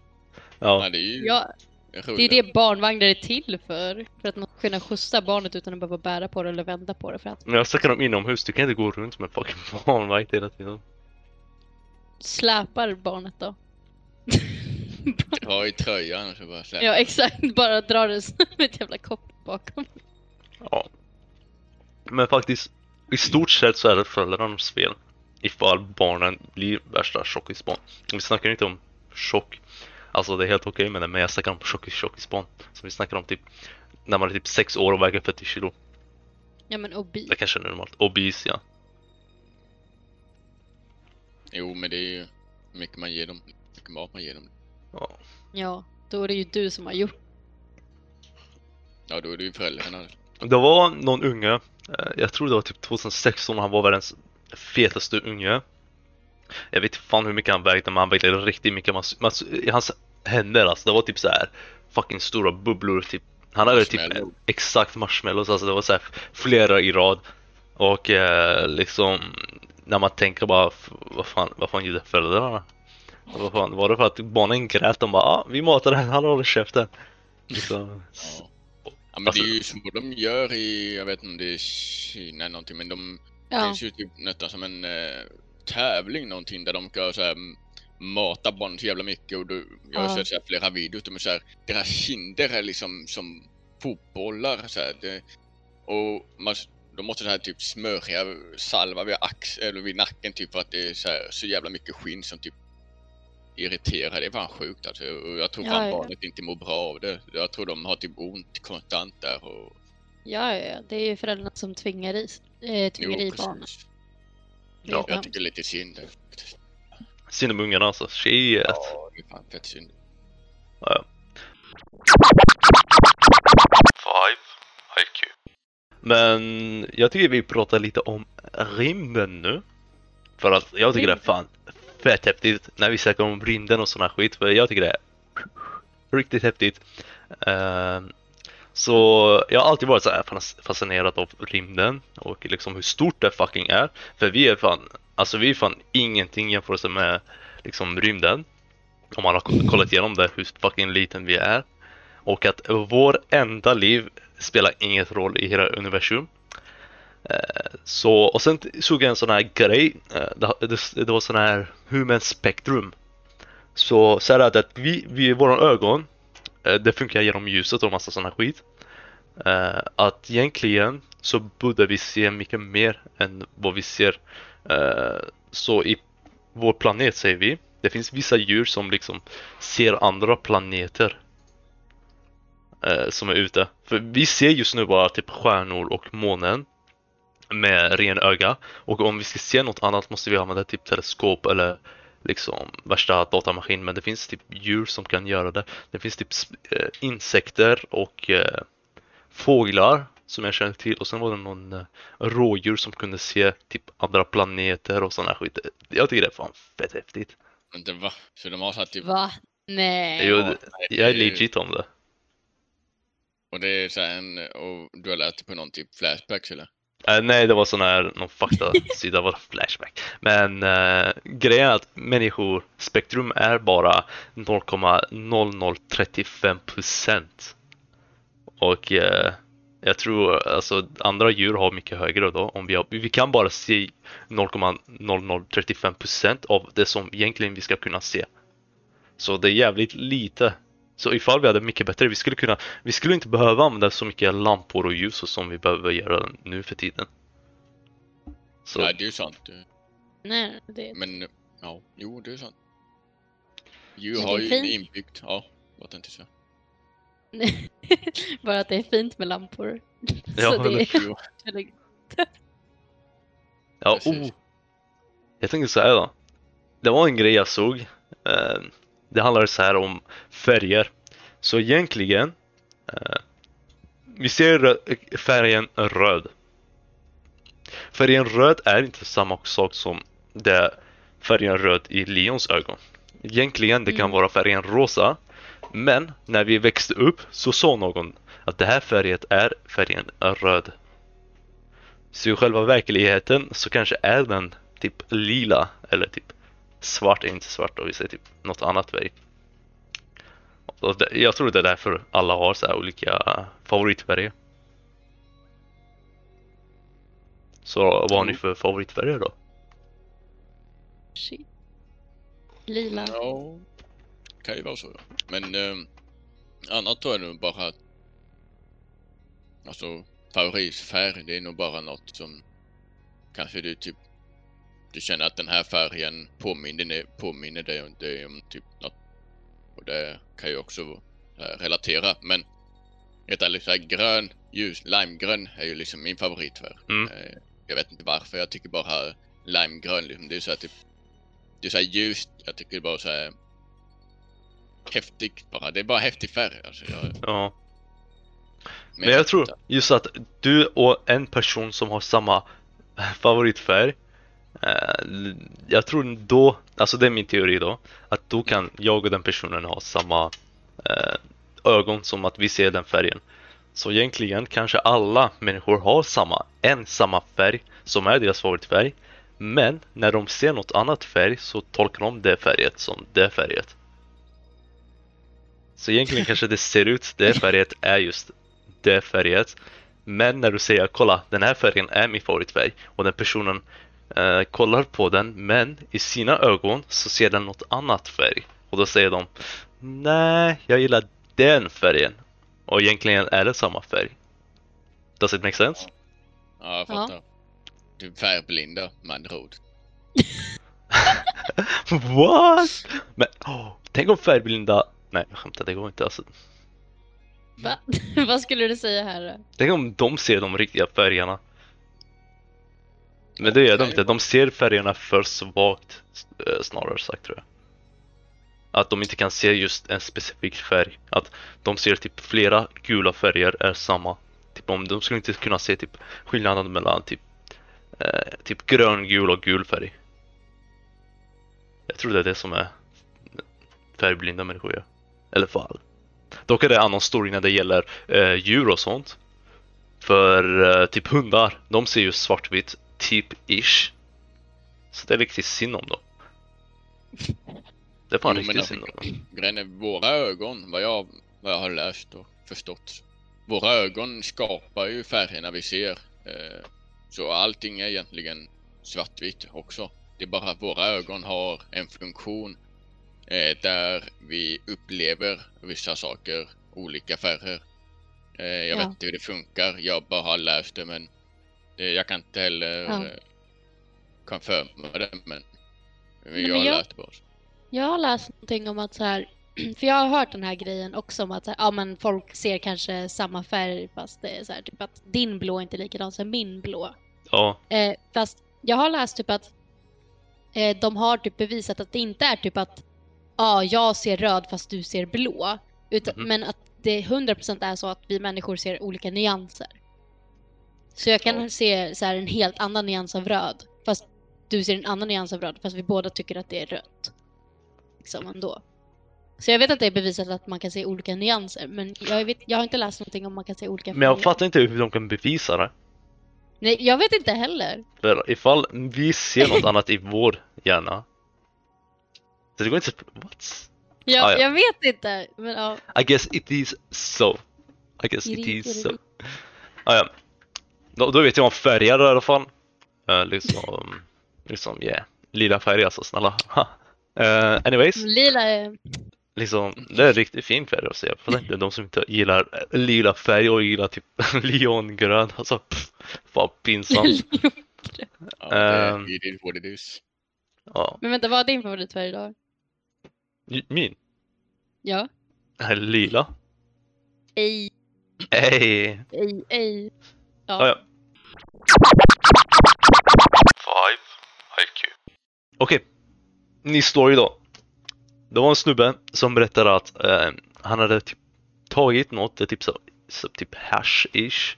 ja,
Nej, det är ju
ja, det är det barnvagnar är till för. För att man ska kunna skjutsa barnet utan att behöva bära på det eller vända på det. För att
men jag snackar om inomhus, du kan inte gå runt med fucking barnvagn hela tiden.
släpar barnet då.
Dra i tröjan och så bara släppa.
ja, exakt. Bara dra det som ett jävla kopp bakom.
Ja. Men faktiskt, i stort sett så är det föräldrarnas fel. Ifall barnen blir värsta tjockisbarn. Vi snackar inte om tjock. Alltså det är helt okej med det, men jag snackar om tjockis tjockisbarn. Så vi snackar om typ när man är typ 6 år och väger 40 kilo.
Ja men obi.
Det kanske är normalt. Obese ja.
Jo, men det är ju mycket man ger dem. Mycket mat man ger dem.
ja.
Ja, då är det ju du som har gjort
Ja, då är det ju föräldrarna.
Det var någon unge, eh, jag tror det var typ 2016, han var världens fetaste unge. Jag vet inte fan hur mycket han vägde, men han vägde riktigt mycket. Man, man, I hans händer alltså, det var typ så här fucking stora bubblor. Typ. Han hade typ exakt marshmallows, alltså det var så här flera i rad. Och eh, liksom, när man tänker bara, vad fan, vad fan gjorde föräldrarna? Vad fan, var det för att barnen grät? De bara, ah, vi matade den, han håller käften. Liksom,
Ja. Ja, men
Alltså-
det är ju som de gör i, jag vet inte om det är Kina eller någonting, men de, det
Ja,
finns ju typ nästan som en eh, tävling någonting där de ska så här, m- mata barn så jävla mycket och då, jag har
Ja.
sett flera videos, de är så här, deras kinder är liksom som fotbollar så här, det, och man, de måste så här typ smörja salva vid ax, eller vid nacken typ för att det är så, här, så jävla mycket skinn som typ irriterar. Det är fan sjukt alltså. Och jag tror
Ja,
fan
ja.
barnet inte mår bra av det. Jag tror de har typ ont konstant där och
ja, ja, det är ju föräldrarna som tvingar i, eh, tvingar i barnen.
Ja,
Jag tycker lite synd. där.
synd om ungarna alltså, shit.
Ja, det är fan fett synd.
Five IQ. Men jag tycker vi pratar lite om rymden nu. För att jag tycker det är fan fett häftigt när vi snackar om rymden och sån här skit. För jag tycker det är riktigt häftigt. Ehm, så jag har alltid varit så här fascinerad av rymden och liksom hur stort det fucking är. För vi är fan, alltså vi är fan ingenting jämfört med liksom rymden. Om man har kollat igenom det, hur fucking liten vi är. Och att vår enda liv spelar ingen roll i hela universum. Eh, så, och sen såg jag en sån här grej, eh, det, det, det var sån här human spectrum. Så, så är det att vi, vi våra ögon, Eh, det funkar genom ljuset och massa sådana skit. Eh, att egentligen så borde vi se mycket mer än vad vi ser. Eh, så i vår planet säger vi, det finns vissa djur som liksom ser andra planeter som är ute. För vi ser just nu bara typ stjärnor och månen. med ren öga. Och om vi ska se något annat måste vi använda typ teleskop eller liksom värsta datamaskin. Men det finns typ djur som kan göra det. Det finns typ eh, insekter och eh, fåglar som jag känner till och sen var det någon eh, rådjur som kunde se typ andra planeter och sådana skit. Jag tycker det är fan fett häftigt.
Men det va? Så de har satt typ...
Va? Nej.
Jo, jag är legit om det.
Och det är så här en... Och du har lärt dig på någon typ flashbacks eller?
Eh, nej, det var sån här, någon faktasida, var flashback. Men eh, grejen är att människor, spektrum är bara 0,0035 procent. Och eh, jag tror alltså andra djur har mycket högre då. Om vi, har, vi kan bara se 0,0035 procent av det som egentligen vi ska kunna se. Så det är jävligt lite. Så ifall vi hade mycket bättre, vi skulle kunna, vi skulle inte behöva använda så mycket lampor och ljus och som vi behöver göra nu för tiden. Så
Nej, det är ju sant.
Nej, det...
Men ja, jo det är sant.
Det
har ju
fint.
inbyggt, ja, vad tänkte jag säga?
Bara att det är fint med lampor.
Ja,
Så det är.
Ja, oh. Jag tänkte så här då. Det var en grej jag såg. Eh, Det handlar så här om färger. Så egentligen, eh, vi ser färgen röd. Färgen röd är inte samma sak som det färgen röd i Leons ögon. Egentligen det kan
Mm.
vara färgen rosa. Men när vi växte upp så sa någon att det här färget är färgen röd. Så i själva verkligheten så kanske är den typ lila eller typ svart är inte svart och vi säger typ något annat färg. Jag tror det är därför alla har så här olika favoritfärger. Så vad har ni för favoritfärger då?
Shit. Lila.
ja, kan ju vara så. ja. Men eh, annat tror jag nog bara att alltså favoritfärg, det är nog bara något som kanske du typ du känner att den här färgen påminner, påminner dig om, dig om typ något. Och det kan ju också eh, relatera. Men helt ärligt, så här grön, ljus, limegrön är ju liksom min favoritfärg.
Mm.
Eh, Jag vet inte varför, jag tycker bara limegrön liksom, det är så här typ Det är så här ljust, jag tycker bara så här häftigt bara. Det är bara häftig färg alltså. Jag,
Ja. Men jag tror just att du och en person som har samma favoritfärg Jag tror då, alltså det är min teori då, att då kan jag och den personen ha samma eh, ögon som att vi ser den färgen. Så egentligen kanske alla människor har samma, en samma färg som är deras favoritfärg. Men när de ser något annat färg så tolkar de det färget som det färget. Så egentligen kanske det ser ut, det färget är just det färget. Men när du säger kolla den här färgen är min favoritfärg och den personen eh, kollar på den men i sina ögon så ser den något annat färg. Och då säger de nej jag gillar den färgen. Och egentligen är det samma färg. Does it make sense?
Ja, jag
Ja.
fattar. Du är färgblinda med andra ord.
What? Men åh, tänk om färgblinda... Nej jag skämtar, det går inte alltså.
Va? Vad skulle du säga här då?
Tänk om de ser de riktiga färgerna. Men det gör de inte, de ser färgerna för svagt eh, snarare sagt tror jag. Att de inte kan se just en specifik färg. Att de ser typ flera gula färger är samma. Typ om de skulle inte kunna se typ skillnaden mellan typ, eh, typ grön, gul och gul färg. Jag tror det är det som är färgblinda människor gör. Eller fall. Dock är det en annan story när det gäller eh, djur och sånt. För eh, typ hundar, de ser ju svartvitt, typ ish. Så det är riktigt synd om dem. Det är fan
Jo,
riktigt
alltså,
synd om dem.
Grejen är, våra ögon, vad jag, vad jag har läst och förstått. Våra ögon skapar ju färgerna vi ser. Eh, så allting är egentligen svartvitt också. Det är bara att våra ögon har en funktion eh, där vi upplever vissa saker, olika färger. Eh, jag
Ja.
vet inte hur det funkar, jag bara har läst det men jag kan inte heller
Ja.
eh, confirma det men
men
jag har
jag-
läst det bara.
Jag har läst någonting om att så här, för jag har hört den här grejen också om att så här, ja, men folk ser kanske samma färg fast det är så här, typ att din blå är inte likadan som min blå.
Ja,
Eh, fast jag har läst typ att eh, de har typ bevisat att det inte är typ att ja, jag ser röd fast du ser blå. Utan,
Mhm.
Men att det 100% är så att vi människor ser olika nyanser. Så jag kan
Ja.
se så här, en helt annan nyans av röd. Fast du ser en annan nyans av röd. Fast vi båda tycker att det är rött. Liksom ändå. Så jag vet att det är bevisat att man kan se olika nyanser. Men jag, vet, jag har inte läst någonting om man kan se olika
men jag
färger.
fattar inte hur de kan bevisa det.
Nej, jag vet inte heller.
För ifall vi ser något annat i vår hjärna. Så det går inte What?
Jag,
Ah, ja.
jag vet inte. Men ja.
I guess it is so. I guess it
It
is
is
so. Ah, ja. Då, då vet jag om färger i alla fall. Uh, liksom, liksom yeah. Lila färger alltså, snälla. Eh, anyways,
Lila är...
liksom, det är riktigt fin färg att se. Jag fattar inte de som inte gillar eh, lila färg och gillar typ leongrön. Alltså, pff, fan pinsamt.
Ja, det,
Ehm.
is what it is.
Ja,
Men vänta, vad är din favoritfärg idag?
min.
Ja?
är Lila.
Ej,
Ey.
ej, ej.
Ah, ja. Five IQ. Okej, ny story då. Det var en snubbe som berättade att eh, han hade typ tagit något, det är typ så, så typ hash-ish.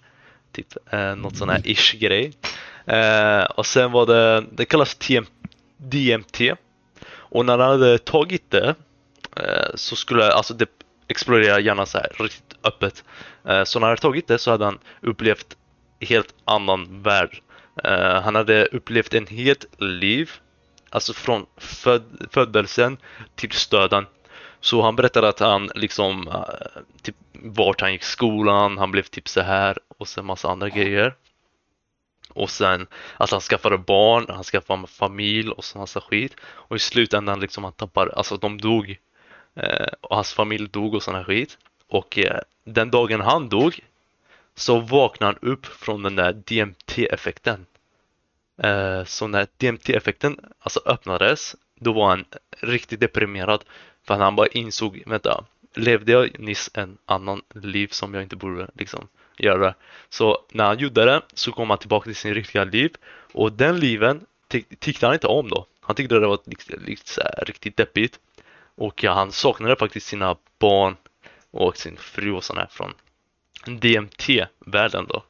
Typ eh, något sån här ish grej. Eh, och sen var det, det kallas TM, DMT. Och när han hade tagit det eh, så skulle alltså det explodera gärna så här riktigt öppet. Eh, så när han hade tagit det så hade han upplevt helt annan värld. Uh, han hade upplevt en helt liv, alltså från föd- födelsen till stöden. Så han berättade att han liksom, uh, typ vart han gick i skolan, han blev typ så här och sen massa andra grejer. Och sen att han skaffade barn, han skaffade familj och så massa skit. Och i slutändan liksom han tappade, alltså de dog. Eh, och hans familj dog och sån här skit. Och eh, den dagen han dog så vaknade han upp från den där DMT-effekten. Eh, så när DMT-effekten alltså öppnades, då var han riktigt deprimerad. För han bara insåg, vänta, levde jag nyss en annan liv som jag inte borde liksom göra? Så när han gjorde det så kom han tillbaka till sin riktiga liv och den liven tyck- tyckte han inte om då. Han tyckte det var liksom, liksom, riktigt deppigt. Och ja, han saknade faktiskt sina barn och sin fru och sådär från DMT-världen då.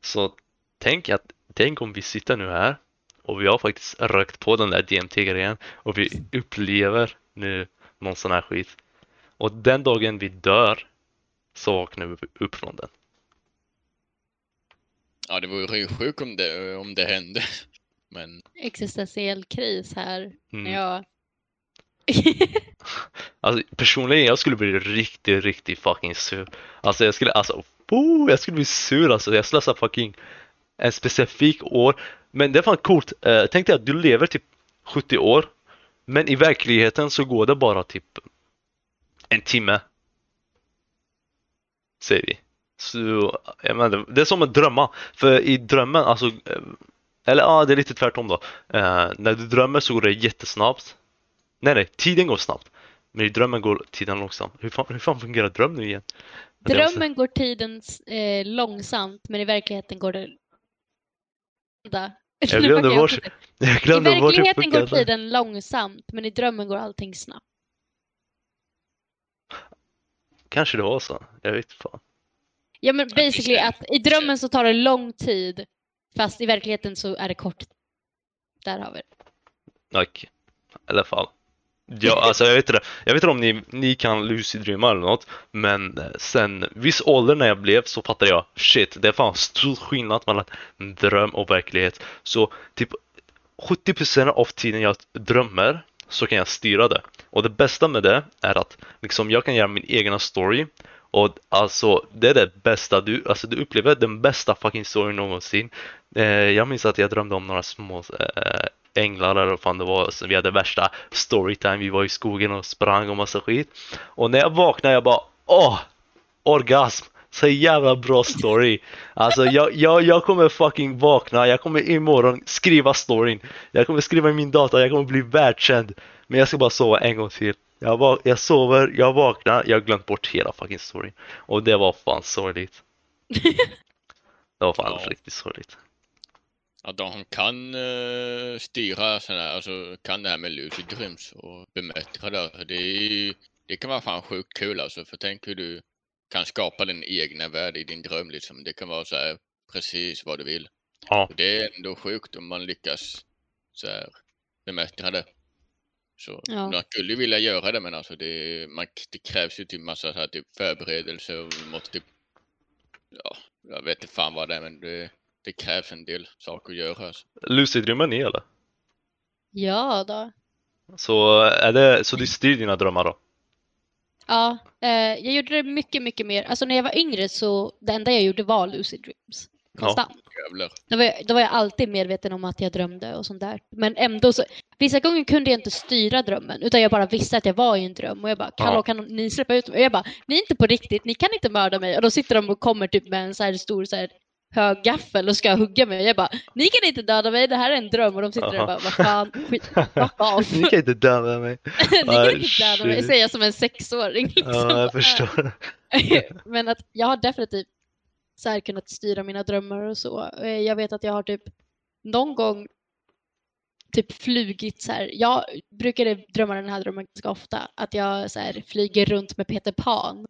Så tänk att, tänk om vi sitter nu här och vi har faktiskt rökt på den där DMT-grejen och vi upplever nu någon sån här skit. Och den dagen vi dör så vaknar vi upp från den.
Ja, det vore ju sjukt om det, om det hände. Men
Existentiell kris här.
Mm.
När jag...
Alltså personligen, jag skulle bli riktigt, riktigt fucking sur. Alltså jag skulle, alltså, oh, jag skulle bli sur alltså. Jag slösar alltså fucking en specifik år. Men det är fan coolt. Uh, tänk dig att du lever typ 70 år. Men i verkligheten så går det bara typ en timme. Säger vi. Så, jag menar, det är som att drömma. För i drömmen, alltså, eh, eller ja, det är lite tvärtom då. Uh, när du drömmer så går det jättesnabbt. Nej, nej, tiden går snabbt. Men i drömmen går tiden långsamt. Hur fan, hur fan fungerar dröm nu igen? Måste-
Drömmen går tiden eh, långsamt, men i verkligheten går det...
Jag glömde
fuckar jag
vart-
I
glömde det
verkligheten går tiden långsamt, men i drömmen går allting snabbt.
Kanske det var så. Jag vet fan.
Ja men basically att i drömmen så tar det lång tid, fast i verkligheten så är det kort. Där har vi det.
Like, i alla fall. Ja, alltså jag vet inte. Jag vet inte om ni, ni kan lucid drömma eller något. Men eh, sen viss ålder när jag blev så fattade jag shit, det är fan stor skillnad mellan dröm och verklighet. Så typ 70% av tiden jag drömmer så kan jag styra det. Och det bästa med det är att liksom jag kan göra min egna story. Och alltså det är det bästa du, alltså du upplever den bästa fucking storyn någonsin. Eh, jag minns att jag drömde om några små eh, änglar eller vad fan det var. Så vi hade värsta storytime, vi var i skogen och sprang och massa skit. Och när jag vaknade jag bara åh! Orgasm! Så jävla bra story. Alltså jag, jag, jag kommer fucking vakna, jag kommer imorgon skriva storyn. Jag kommer skriva i min data, jag kommer bli världskänd. Men jag ska bara sova en gång till. Jag, va- jag sover, jag vaknar, jag har glömt bort hela fucking storyn. Och det var fan sorgligt. Det var fan
Ja.
riktigt sorgligt.
Att de kan uh, styra sådana, alltså kan det här med lucid dreams och bemästra det. Det, är, det kan vara fan sjukt kul alltså, för tänk hur du kan skapa din egna värld i din dröm liksom. Det kan vara så här precis vad du vill.
Ja.
Och det är ändå sjukt om man lyckas så här bemästra det. Så
Ja.
man skulle vilja göra det men alltså det, man, det krävs ju typ massa så här, typ förberedelser och måste typ, ja, jag vet inte fan vad det är men det, det krävs en del saker att göra. Alltså.
Ni eller?
Ja då.
Så, är det, så du styr dina drömmar då?
Ja, eh, jag gjorde det mycket, mycket mer. Alltså när jag var yngre så det enda jag gjorde var lucid dreams. Konstant.
Jävlar.
Då, var jag, då var jag alltid medveten om att jag drömde och sånt där. Men ändå så, vissa gånger kunde jag inte styra drömmen utan jag bara visste att jag var i en dröm och jag bara, Hallå,
Ja.
kan ni släppa ut mig? Och jag bara, ni är inte på riktigt, ni kan inte mörda mig. Och då sitter de och kommer typ med en så här stor så här hög gaffel och ska hugga mig. Jag bara, ni kan inte döda mig, det här är en dröm. Och de sitter där och bara, vad fan, skit, off.
Ni kan inte döda mig.
ni
Ah,
kan inte döda mig, säger jag som en sexåring. Liksom.
Ja, jag förstår.
Men att jag har definitivt så här kunnat styra mina drömmar och så. Eh, Jag vet att jag har typ någon gång typ flugit så här. Jag brukade drömma den här drömmen ganska ofta. Att jag så här flyger runt med Peter Pan.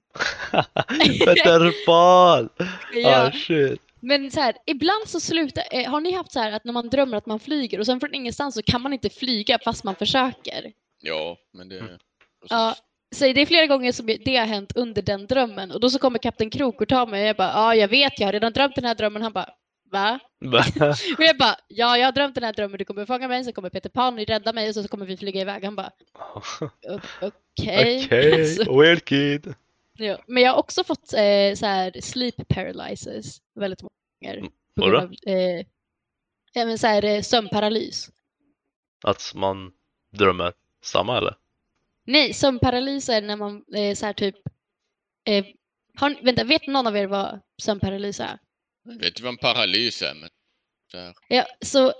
Peter Pan!
Ja,
Ah, shit.
Men så här, ibland så slutar, eh, har ni haft så här att när man drömmer att man flyger och sen från ingenstans så kan man inte flyga fast man försöker?
Ja, men det...
Mm.
Ja, så det är flera gånger som det har hänt under den drömmen och då så kommer Kapten Krok och tar mig och jag bara, ja jag vet, jag har redan drömt den här drömmen. Han bara, va? Och jag bara, ja jag har drömt den här drömmen, du kommer fånga mig, så kommer Peter Pan rädda mig och så kommer vi flyga iväg. Han bara, "O- okej.
Okej, weird kid.
Ja. Men jag har också fått eh, så här sleep paralysis väldigt många gånger.
Mm,
På grund
vadå?
av eh, ja, men så här, eh, sömnparalys.
Att man drömmer samma eller?
Nej, sömnparalys är när man eh, så här typ, eh, har, vänta, vet någon av er vad sömnparalys är?
Vet du vad en paralys är? Men.
Ja, så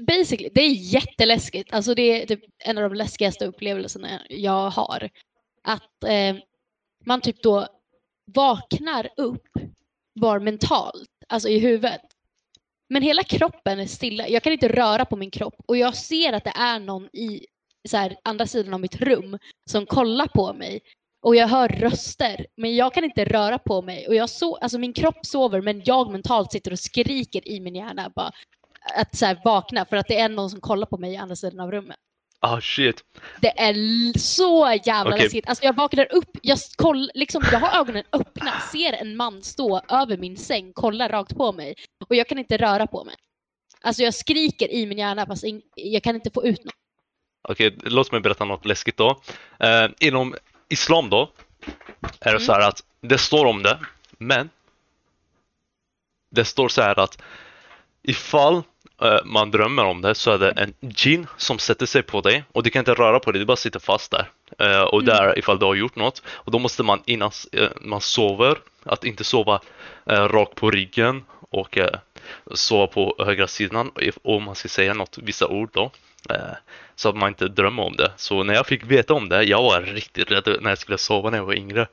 basically, det är jätteläskigt. Alltså det är typ en av de läskigaste upplevelserna jag har. Att eh, man typ då vaknar upp var mentalt, alltså i huvudet. Men hela kroppen är stilla. Jag kan inte röra på min kropp och jag ser att det är någon i så här, andra sidan av mitt rum som kollar på mig. Och jag hör röster, men jag kan inte röra på mig. Och jag so alltså min kropp sover, men jag mentalt sitter och skriker i min hjärna bara att så här, vakna för att det är någon som kollar på mig i andra sidan av rummet.
Ah shit.
Det är så jävla
Okej.
läskigt. Alltså jag vaknar upp, jag, koll, liksom, jag har ögonen öppna, ser en man stå över min säng, kolla rakt på mig och jag kan inte röra på mig. Alltså jag skriker i min hjärna fast jag kan inte få ut något.
Okej, låt mig berätta något läskigt då. Eh, inom islam då är det
Mm.
så här att det står om det, men det står så här att ifall man drömmer om det så är det en jinn som sätter sig på dig och du kan inte röra på dig, du bara sitter fast där. Eh, och
Mm.
där ifall du har gjort något och då måste man innan eh, man sover, att inte sova eh, rakt på ryggen och eh, sova på högra sidan om man ska säga något, vissa ord då. Eh, så att man inte drömmer om det. Så när jag fick veta om det, jag var riktigt rädd när jag skulle sova när jag var yngre.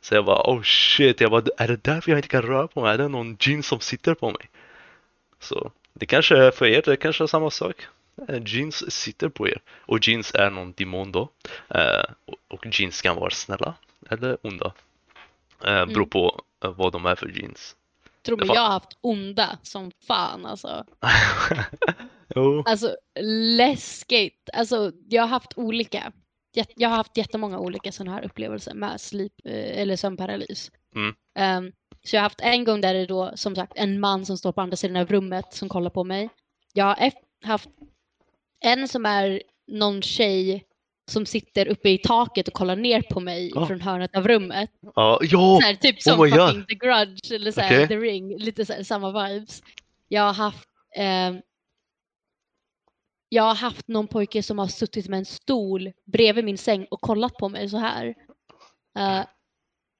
Så jag bara oh shit, jag bara, är det därför jag inte kan röra på mig? Är det någon djinn som sitter på mig? Så det kanske för er, det kanske är samma sak. Eh, Jeans sitter på er. Och jeans är någon demon då. Eh, och- jeans kan vara snälla eller onda. Eh, beror
Mm.
på eh, vad de är för jeans.
Tror mig, jag har haft onda som fan alltså.
jo.
Alltså läskigt. Alltså jag har haft olika. Jag har haft jättemånga olika sådana här upplevelser med sleep eller sömnparalys.
Mm.
Ehm, så jag har haft en gång där det är då som sagt en man som står på andra sidan av rummet som kollar på mig. Jag har haft en som är någon tjej som sitter uppe i taket och kollar ner på mig
Ja.
från hörnet av rummet.
Ja, ja!
Så här, typ som
Oh
fucking The Grudge eller så här,
Okej.
The Ring, lite så här, samma vibes. Jag har haft ehm, jag har haft någon pojke som har suttit med en stol bredvid min säng och kollat på mig så här. Eh,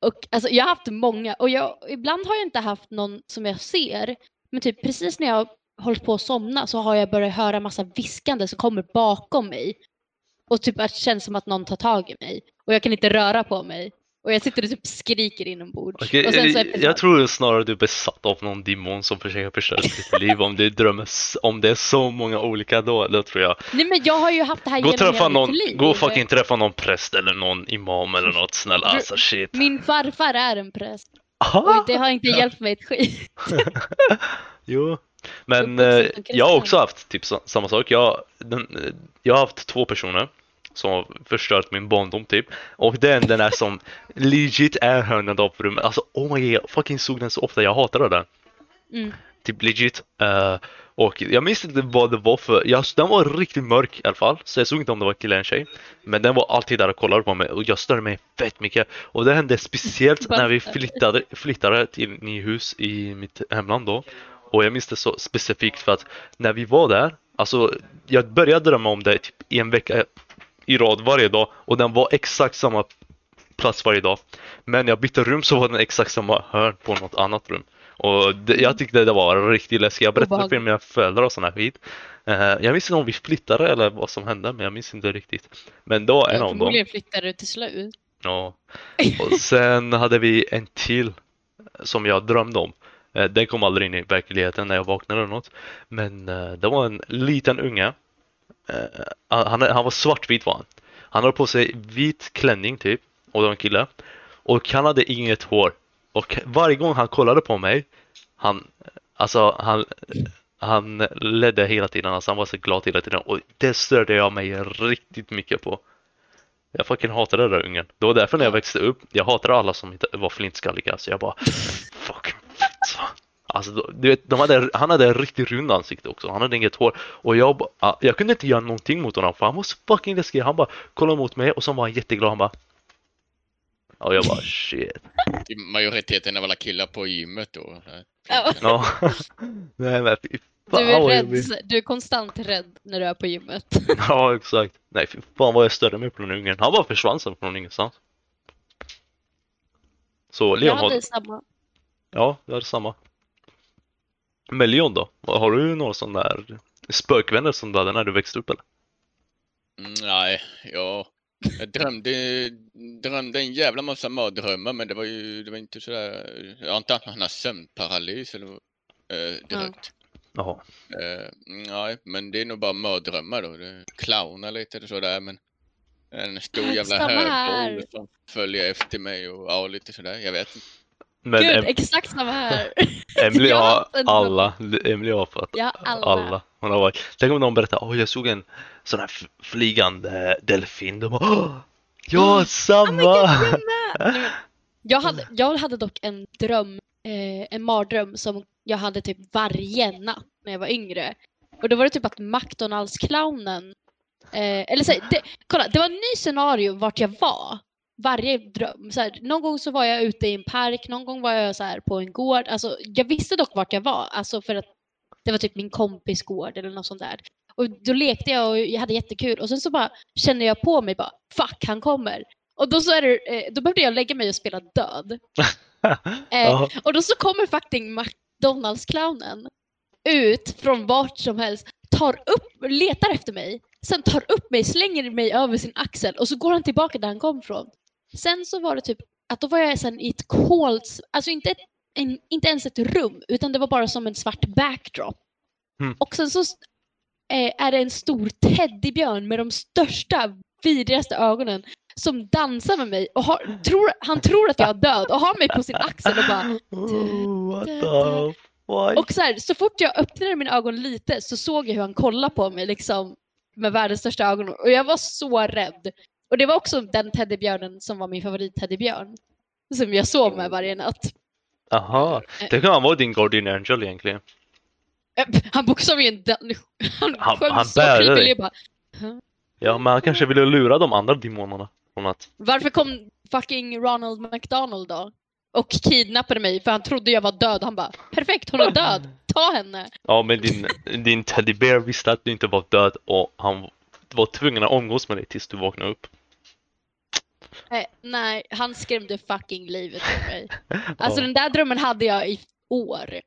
och alltså, jag har haft många och jag, ibland har jag inte haft någon som jag ser. Men typ precis när jag har hållit på att somna så har jag börjat höra massa viskande som kommer bakom mig. Och typ att det känns som att någon tar tag i mig. Och jag kan inte röra på mig. Och jag sitter och typ skriker inombords.
Okej,
och sen så
jag,
efter
jag tror snarare du är besatt av någon demon som försöker förstöra ditt liv. Om du drömmer, om det är så många olika då, då tror jag.
Nej men jag har ju haft det här
Gå
genom hela
någon,
mitt liv.
gå och fucking träffa någon präst eller någon imam eller något snälla alltså shit.
Min farfar är en präst.
Aha!
Och det har inte hjälpt mig ett skit.
Jo. Men eh, jag har också haft typ sa- samma sak. Jag, den, eh, jag har haft två personer som har förstört min barndom typ. Och den, den är som legit är hörnan av rummet. Alltså oh my god, jag fucking såg den så ofta. Jag hatade den.
Mm.
Typ legit. Eh, och jag minns inte vad det var för, jag, den var riktigt mörk i alla fall. Så jag såg inte om det var kille eller tjej. Men den var alltid där och kollade på mig och jag störde mig fett mycket. Och det hände speciellt när vi flyttade, flyttade till ny hus i mitt hemland då. Och jag minns det så specifikt för att när vi var där, alltså jag började drömma om det typ i en vecka i rad varje dag och den var exakt samma plats varje dag. Men jag bytte rum så var den exakt samma hörn på något annat rum. Och det, jag tyckte det var riktigt läskigt. Jag berättade för mina föräldrar och här skit. Eh, jag minns inte om vi flyttade eller vad som hände, men jag minns inte riktigt. Men var en av dem.
Förmodligen flyttar du till slut.
Ja. Och sen hade vi en till som jag drömde om. Eh, Den kom aldrig in i verkligheten när jag vaknade eller något. Men eh, det var en liten unge. Eh, eh, han, han var svartvit var han. Han hade på sig vit klänning typ. Och det var en kille. Och han hade inget hår. Och varje gång han kollade på mig. Han, eh, alltså han, han ledde hela tiden. Alltså han var så glad hela tiden. Och det störde jag mig riktigt mycket på. Jag fucking hatade den där ungen. Det var därför när jag växte upp, jag hatade alla som var flintskalliga. Så jag bara, fuck. Så. Alltså, du vet, de hade, han hade en riktigt rund ansikte också. Han hade inget hår. Och jag, ah, jag kunde inte göra någonting mot honom för han var så fucking läskig. Han bara kollade mot mig och så var han jätteglad. Han bara... Och jag bara shit.
Majoriteten av alla killar på gymmet då.
Ja.
Ja. Nej men fy fan
Du är,
vad
rädd, du är konstant rädd när du är på gymmet.
Ja exakt. Nej fy fan vad jag störde mig på den ungen. Han bara försvann sen från ingenstans. Så
Jag
Leon har...
hade samma.
Ja, jag hade samma. Men Leon då? Har du några sådana där spökvänner som du hade när du växte upp eller?
Mm, nej, jag, jag drömde, drömde en jävla massa mardrömmar men det var ju det var inte sådär, jag har inte haft någon sömnparalys eller eh, direkt.
Jaha.
Eh, nej, men det är nog bara mardrömmar då. Det clownar lite och sådär men en stor jävla högboll som följer efter mig och ja, lite sådär, jag vet inte.
Men
Gud,
em
exakt samma här.
Emily
jag har
alla. Emily har fått
Ja, alla.
alla. Hon har varit. Tänk om någon berättar, åh jag såg en sån här flygande delfin. De bara, åh, ja samma!
Nej, men Jag hade, jag hade dock en dröm, eh, en mardröm som jag hade typ varje natt när jag var yngre. Och då var det typ att McDonalds-clownen, eh, eller så, det, kolla, det var en ny scenario vart jag var. Varje dröm. Så här, någon gång så var jag ute i en park, någon gång var jag så här på en gård. Alltså, jag visste dock vart jag var, alltså för att det var typ min kompis gård eller något sånt där. Och då lekte jag och jag hade jättekul och sen så bara kände jag på mig bara, fuck han kommer. Och då, så är det, eh, då behövde jag lägga mig och spela död. Eh, och då så kommer fucking McDonalds-clownen ut från vart som helst, tar upp, letar efter mig, sen tar upp mig, slänger mig över sin axel och så går han tillbaka där han kom från. Sen så var det typ att då var jag sen i ett kolt, alltså inte, ett, en, inte ens ett rum, utan det var bara som en svart backdrop.
Mm.
Och sen så eh, är det en stor teddybjörn med de största, vidrigaste ögonen som dansar med mig och har, tror, han tror att jag är död och har mig på sin axel och bara
what the fuck?
och så, här, så fort jag öppnade mina ögon lite så såg jag hur han kollade på mig liksom med världens största ögon och jag var så rädd. Och det var också den teddybjörnen som var min favoritteddybjörn. Som jag sov med varje natt.
Aha, det kan vara din Guardian Angel egentligen.
Han bokstavligen han,
Han-
sjöng
han
så. Jag bara,
Ja, men han kanske ville lura de andra demonerna att...
Varför kom fucking Ronald McDonald då? Och kidnappade mig för han trodde jag var död. Han bara, perfekt hon är död, ta henne.
Ja, men din, din teddybear visste att du inte var död och han var tvungen att umgås med dig tills du vaknade upp.
Nej, han skrämde fucking livet ur mig. Alltså
Ja.
den där drömmen hade jag i år.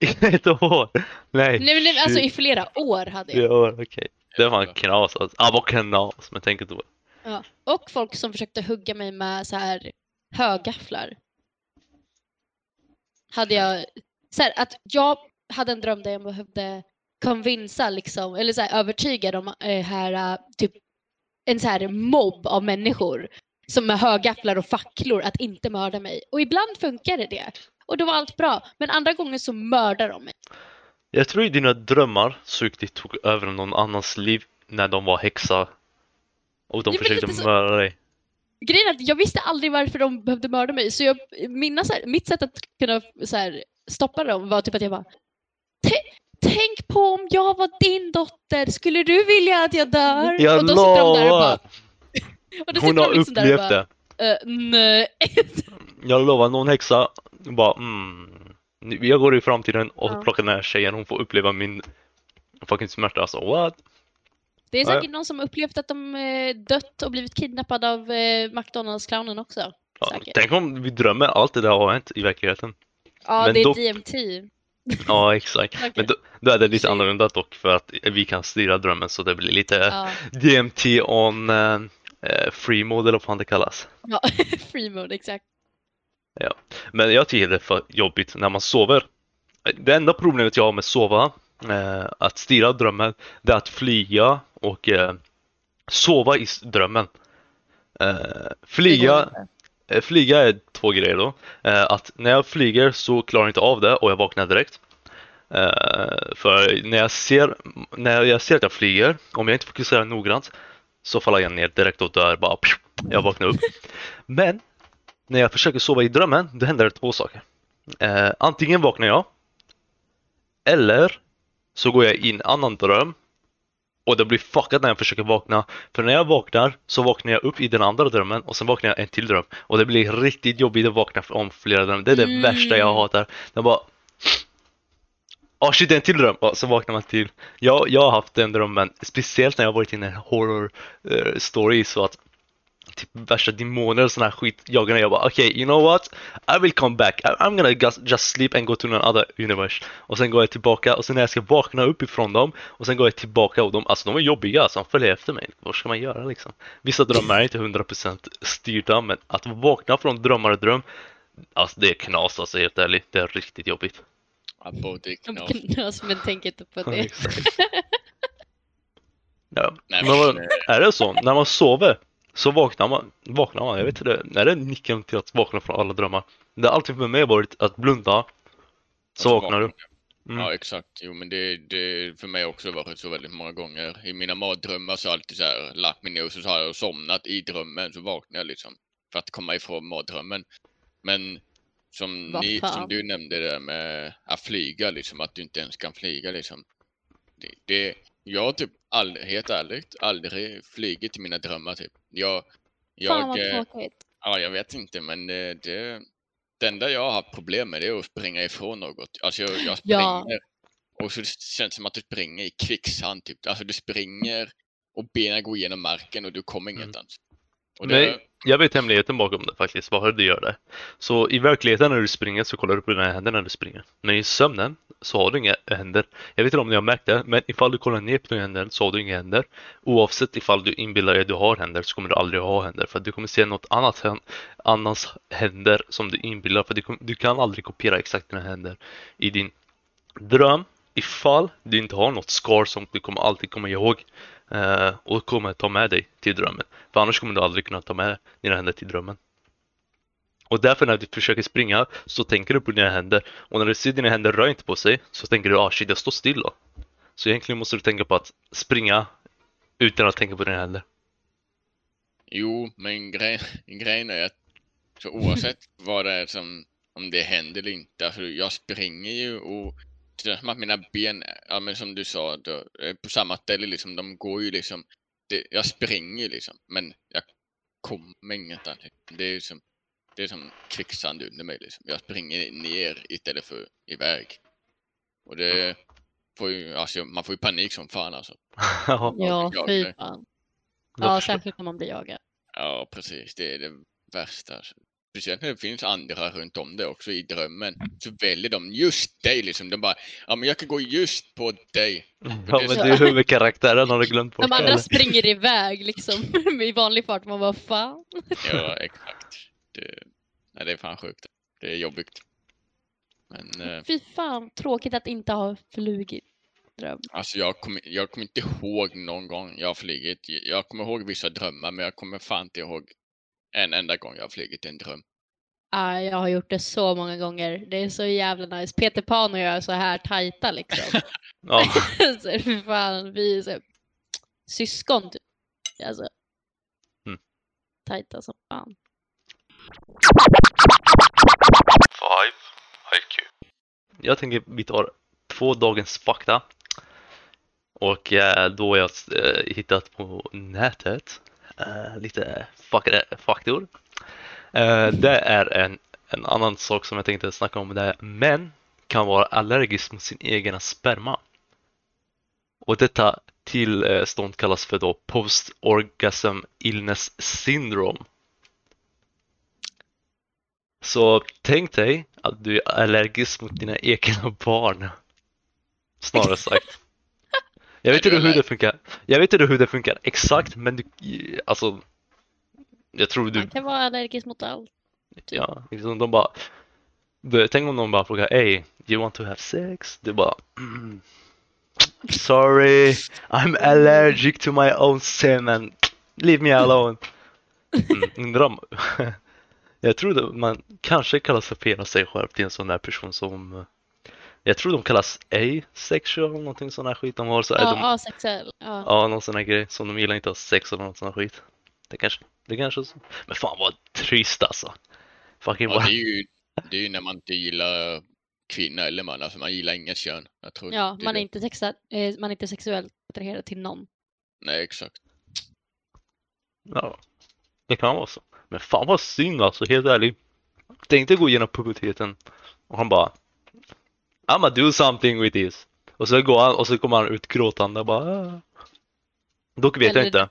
Ett år? Nej,
Nej, nej alltså i flera år hade jag.
År, okej. Det var en knas alltså. Ah, vad knas, men tänk inte på.
Ja. Och folk som försökte hugga mig med så här högafflar. Hade jag, så här, att jag hade en dröm där jag behövde konvinsa liksom, eller så här, övertyga de eh, här, typ en så här mobb av människor som med högafflar och facklor att inte mörda mig. Och ibland funkade det. Och då var allt bra. Men andra gånger så mördar de mig.
Jag tror i dina drömmar det tog över någon annans liv när de var häxa. Och de
väl
försökte
så-
mörda dig.
Grejen är att jag visste aldrig varför de behövde mörda mig. Så jag, mina, så här, mitt sätt att kunna så här, stoppa dem var typ att jag bara "Tä- Tänk på om jag var din dotter, skulle du vilja att jag dör?
Jag
och då sitter de där och bara,
Hon har
liksom
upplevt
bara,
det.
"Eh, nej.
Jag lovar, någon häxa bara mm. Jag går i framtiden och
Ja.
plockar den här tjejen, hon får uppleva min fucking smärta. Alltså what?
Det är
Ja, ja.
säkert någon som upplevt att de eh, dött och blivit kidnappad av eh, McDonalds-clownen också.
Ja,
Säkert.
tänk om vi drömmer allt det där har hänt i verkligheten.
Ja,
men
det är
dock-
DMT.
Ja, exakt.
Okej.
Men då, då är det lite annorlunda dock för att vi kan styra drömmen så det blir lite
Ja,
DMT on eh, eh, free mode eller vad fan det kallas.
ja. free mode, exakt.
Men jag tycker det är för jobbigt när man sover. Det enda problemet jag har med att sova, eh, att styra drömmen, det är att flyga och eh, sova i drömmen. Eh, flyga, eh, flyga är två grejer då. Eh, att när jag flyger så klarar jag inte av det och jag vaknar direkt. För när jag, ser, när jag ser att jag flyger, om jag inte fokuserar noggrant så faller jag ner direkt och dör bara. pju, Jag vaknar upp. Men när jag försöker sova i drömmen, då händer det två saker. Eh, antingen vaknar jag eller så går jag i en annan dröm och det blir fuckat när jag försöker vakna. För när jag vaknar så vaknar jag upp i den andra drömmen och sen vaknar jag en till dröm. Och det blir riktigt jobbigt att vakna om flera drömmar. Det är det
Mm.
värsta jag hatar. Jag bara... Åh shit, det är en till dröm! Och så vaknar man till. Jag, jag har haft den drömmen, speciellt när jag varit i en horror uh, story så att typ värsta demoner och sån här skit jagar mig. Jag bara okej, you know what? I will come back. I, I'm gonna just, just sleep and go to another universe. Och sen går jag tillbaka och sen när jag ska vakna upp ifrån dem och sen går jag tillbaka och de, alltså de är jobbiga alltså, de följer efter mig. Vad ska man göra liksom? Vissa drömmar är inte 100% styrda men att vakna från drömmar och dröm, alltså det är knas alltså helt ärligt. Det är riktigt jobbigt.
Ja, både
De
knas.
knas, men tänk inte på det.
Ja.
Nej,
Men
men, eh,
är det så? När man sover så vaknar man, vaknar man, jag vet inte, är det nyckeln till att vakna från alla drömmar? Det har alltid för mig varit att blunda, så vaknar du. Mm.
Ja exakt, jo men det, det för mig också varit så väldigt många gånger. I mina mardrömmar så har jag alltid så här lagt mig ner och så har jag somnat i drömmen så vaknar jag liksom. För att komma ifrån mardrömmen. Men som, ni, som du nämnde det där med att flyga liksom, att du inte ens kan flyga liksom. Det, det, jag har typ aldrig, helt ärligt, aldrig flugit i mina drömmar typ. Jag,
Fan vad
jag, eh,
tråkigt.
Ja, jag vet inte, men det, det, det enda jag har haft problem med det är att springa ifrån något. Alltså jag, jag springer
Ja.
och så det känns som att du springer i kvicksand typ. Alltså du springer och benen går igenom marken och du kommer
Mm.
ingenstans. Och
Nej,
det,
jag vet hemligheten bakom det faktiskt, Vad du gör det. Så i verkligheten när du springer så kollar du på dina händer när du springer. Men i sömnen så har du inga händer. Jag vet inte om ni har märkt det, men ifall du kollar ner på dina händer så har du inga händer. Oavsett ifall du inbillar dig att du har händer så kommer du aldrig ha händer. För att du kommer se något annat annans händer som du inbillar. För du, du kan aldrig kopiera exakt dina händer i din dröm. Ifall du inte har något scar som du kommer alltid komma ihåg Eh, och kommer ta med dig till drömmen. För annars kommer du aldrig kunna ta med dina händer till drömmen. Och därför när du försöker springa så tänker du på dina händer och när du ser dina händer rör inte på sig så tänker du ah shit jag står still då. Så egentligen måste du tänka på att springa utan att tänka på dina händer.
jo, men gre grejen är att så oavsett vad det är som, om det händer eller inte, alltså jag springer ju och som att mina ben, ja men som du sa, då, på samma ställe liksom, de går ju liksom, det, jag springer ju liksom, men jag kommer ingenstans. Det är som, det är som kvicksand under mig liksom. Jag springer ner istället för iväg. Och det får ju, alltså man får ju panik som fan alltså.
Ja,
fy fan. Ja, särskilt när man blir jagad.
Ja, precis. Det är det värsta. Alltså. Speciellt när det finns andra runt om det också i drömmen. Så väljer de just dig liksom. De bara, ja men jag kan gå just på dig.
Ja men det är huvudkaraktären har du glömt bort
De andra
eller?
springer iväg liksom i vanlig fart. Man bara fan.
Ja, exakt. Det, Nej, det är fan sjukt. Det är jobbigt. Men eh,
Fy fan, tråkigt att inte ha flugit. Dröm.
alltså jag kommer, jag kommer inte ihåg någon gång jag har flugit. Jag kommer ihåg vissa drömmar, men jag kommer fan inte ihåg en enda gång jag har flugit en dröm.
Ah, jag har gjort det så många gånger. Det är så jävla nice. Peter Pan och jag är så här tajta liksom.
Ja,
så, fan, vi är så, syskon typ. Alltså.
Mm.
Tajta som fan.
Five IQ. Jag tänker vi tar två dagens fakta. Och eh, då har jag eh, hittat på nätet eh, lite faktor. Eh, det är en, en annan sak som jag tänkte snacka om. Det är män kan vara allergisk mot sin egen sperma. Och detta tillstånd kallas för då post-orgasm illness syndrome. Så tänk dig att du är allergisk mot dina egna barn. Snarare sagt. Jag vet inte hur det funkar. Jag vet inte hur det funkar exakt, men du, alltså. Jag tror du,
Man kan vara allergisk mot allt.
ja, liksom de bara. Tänk om de bara frågar, hey, you want to have sex? Du bara, mm, sorry, I'm allergic to my own semen. Leave me alone. Mm, jag tror det, man kanske kallas för sig själv till en sån där person som jag tror de kallas asexual, någonting sån här skit. De har så är de,
Ja, asexuell. Ja.
Ja, någon sån här grej som de gillar inte att ha sex eller något sån här skit. Det kanske, det kanske är så. Men fan vad trist alltså. Fucking
Ja, det, är ju, det är ju när man inte gillar kvinna eller man, alltså man gillar inget kön. Jag tror
Ja, man är inte, sexa, eh, man är inte sexuellt attraherad till någon.
Nej, exakt.
ja. Det kan vara så. Men fan vad synd alltså, helt ärligt. Tänkte gå igenom puberteten och han bara I'mma do something with this. Och så går han och så kommer han ut gråtande och bara "Ah." Dock vet jag
Eller-
inte.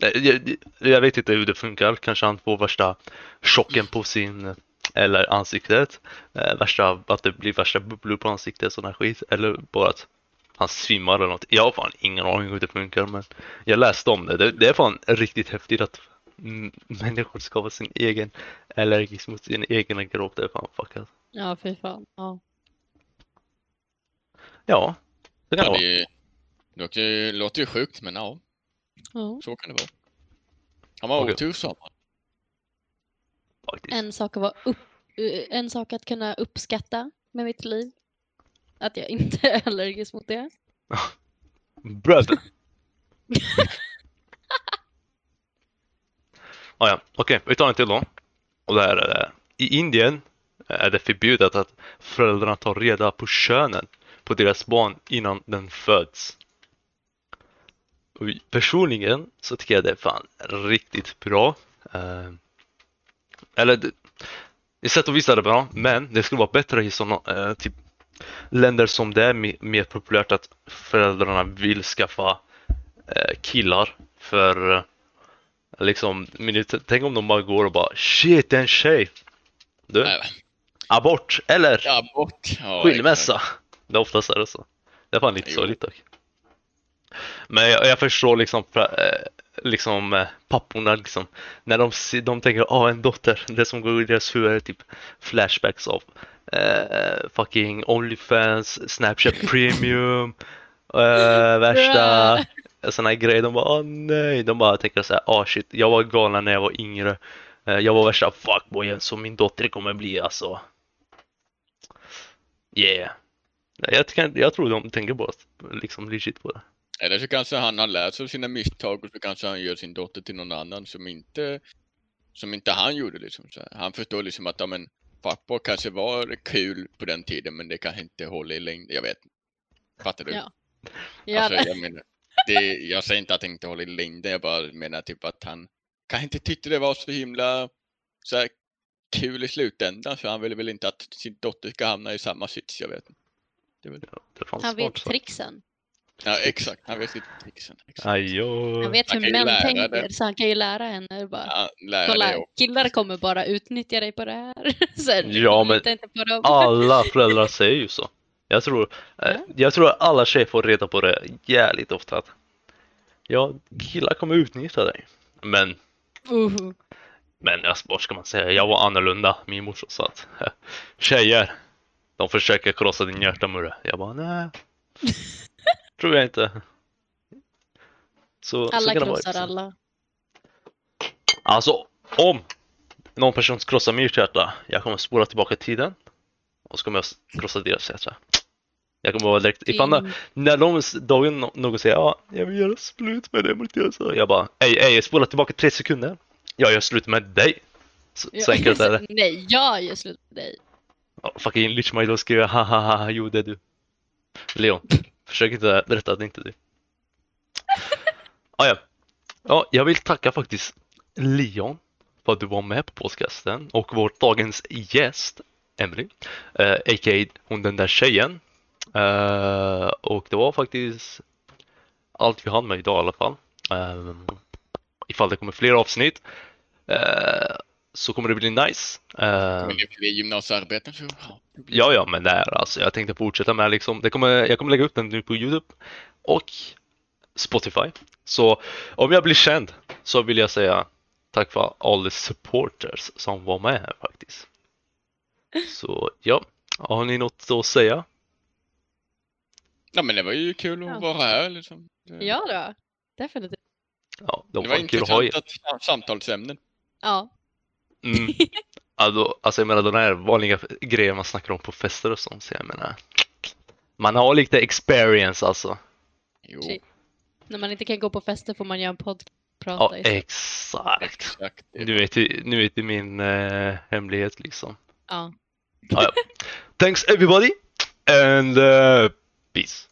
Jag, jag vet inte hur det funkar. Kanske han får värsta chocken på sin eller ansiktet. Eh, värsta, att det blir värsta bubblor på ansiktet, sån här skit. Eller bara att han svimmar eller något. Jag har fan ingen aning hur det funkar men jag läste om det. Det, det är fan riktigt häftigt att människor ska vara sin egen allergisk mot sin egen kropp. Det är fan fuckat.
Ja, fy fan. Ja.
Ja, det kan det vara.
det, ju- låter ju sjukt, men ja,
Ja.
så kan det vara. Har man
Okej.
otur.
Faktiskt.
En, sak att vara upp, eh, en sak att kunna uppskatta med mitt liv. Att jag inte är allergisk mot det.
Bröd. ah, ja, okej, vi tar en till då. Och det här är det. I Indien är det förbjudet att föräldrarna tar reda på könen på deras barn innan den föds. Och personligen så tycker jag det är fan riktigt bra. Eh, eller det- i sätt och vis är det bra, men det skulle vara bättre i sådana eh, typ länder som det är me- mer populärt att föräldrarna vill skaffa eh, killar för eh, liksom, men tänk om de bara går och bara shit, en tjej. Du,
Nej,
abort eller
ja, bort. Ja,
skilsmässa. Det är oftast är det så. Det är fan lite sorgligt dock. Men jag, jag förstår liksom, eh, liksom eh, papporna liksom, när de, de tänker ah en dotter, det som går i deras huvud är typ flashbacks av eh, fucking Onlyfans, Snapchat Premium, eh, värsta sådana grejer. De bara åh nej, de bara tänker så här ah shit, jag var galen när jag var yngre. Eh, jag var värsta fuckboyen som min dotter kommer bli alltså. Yeah. Jag, jag tror de tänker bara liksom legit på det.
Eller så kanske han har lärt sig av sina misstag och så kanske han gör sin dotter till någon annan som inte, som inte han gjorde liksom. Så han förstår liksom att, ja men, fuckboy kanske var kul på den tiden men det kanske inte håller i längden. Jag vet Fattar du?
Ja. Ja,
alltså, jag, menar, det, jag säger inte att det inte håller i längden, jag bara menar typ att han kanske inte tyckte det var så himla så här, kul i slutändan så han ville väl inte att sin dotter ska hamna i samma sits, jag vet inte. Det
Ja, det fan
han vet
sagt.
Ja exakt, han vet. Exakt.
Ajå.
Han vet hur
ju
män tänker
det.
så han kan ju lära henne. Bara,
Ja, lära
Kolla, killar kommer bara utnyttja dig på det här. Så här,
Ja, men-
lita inte på dem.
Alla föräldrar säger ju så. Jag tror, eh,
Ja.
jag tror att alla tjejer får reda på det jävligt ofta. Att, ja, killar kommer utnyttja dig. Men
Uh,
Men alltså, vad ska man säga? Jag var annorlunda, min morsa sa att tjejer, de försöker krossa din hjärtamurra. Jag bara nej, tror jag inte. Så, så
Alla
kan det vara,
krossar
liksom.
alla.
Alltså, om någon person krossar mitt hjärta, jag kommer spola tillbaka tiden och så kommer jag krossa deras hjärta. Jag kommer vara direkt, ifall när de dagen nå- någon säger ja, jag vill göra slut med dig Mattias. Så Jag bara, ej, ej, spola tillbaka tre sekunder. Jag gör slut med dig. Så, så enkelt är det.
Nej, jag gör slut med dig.
Ja, fucking Lich Milo skriver ha ha, ha, jo det är du. Leon, försök inte berätta att det inte är du. Ah, ja. ja, jag vill tacka faktiskt Leon för att du var med på podcasten och vår dagens gäst, Emily, eh, a.k.a. hon den där tjejen. Eh, och det var faktiskt allt vi hann med idag i alla fall. Eh, ifall det kommer fler avsnitt eh, så kommer det bli nice. Eh,
Men det är gymnasiearbeten så ja, det
Ja, ja, men det är alltså. Jag tänkte fortsätta med liksom. Det kommer, jag kommer lägga upp den nu på Youtube och Spotify. Så om jag blir känd så vill jag säga tack för alla supporters som var med här faktiskt. Så ja, har ni något att säga?
Ja men det var ju kul att
Ja.
vara här liksom. Det,
Ja då, definitivt.
Ja, det
det
var
var intressanta samtalsämnen.
Ja,
Mm. Alltså, alltså jag menar de här vanliga grejer man snackar om på fester och sånt. Så jag menar, man har lite experience alltså.
Jo,
när man inte kan gå på fester får man göra en podd
Ja,
prata i.
exakt.
exakt.
Nu vet du, nu vet du min eh, hemlighet liksom.
Ja.
Ja, ja. Thanks everybody and uh, peace.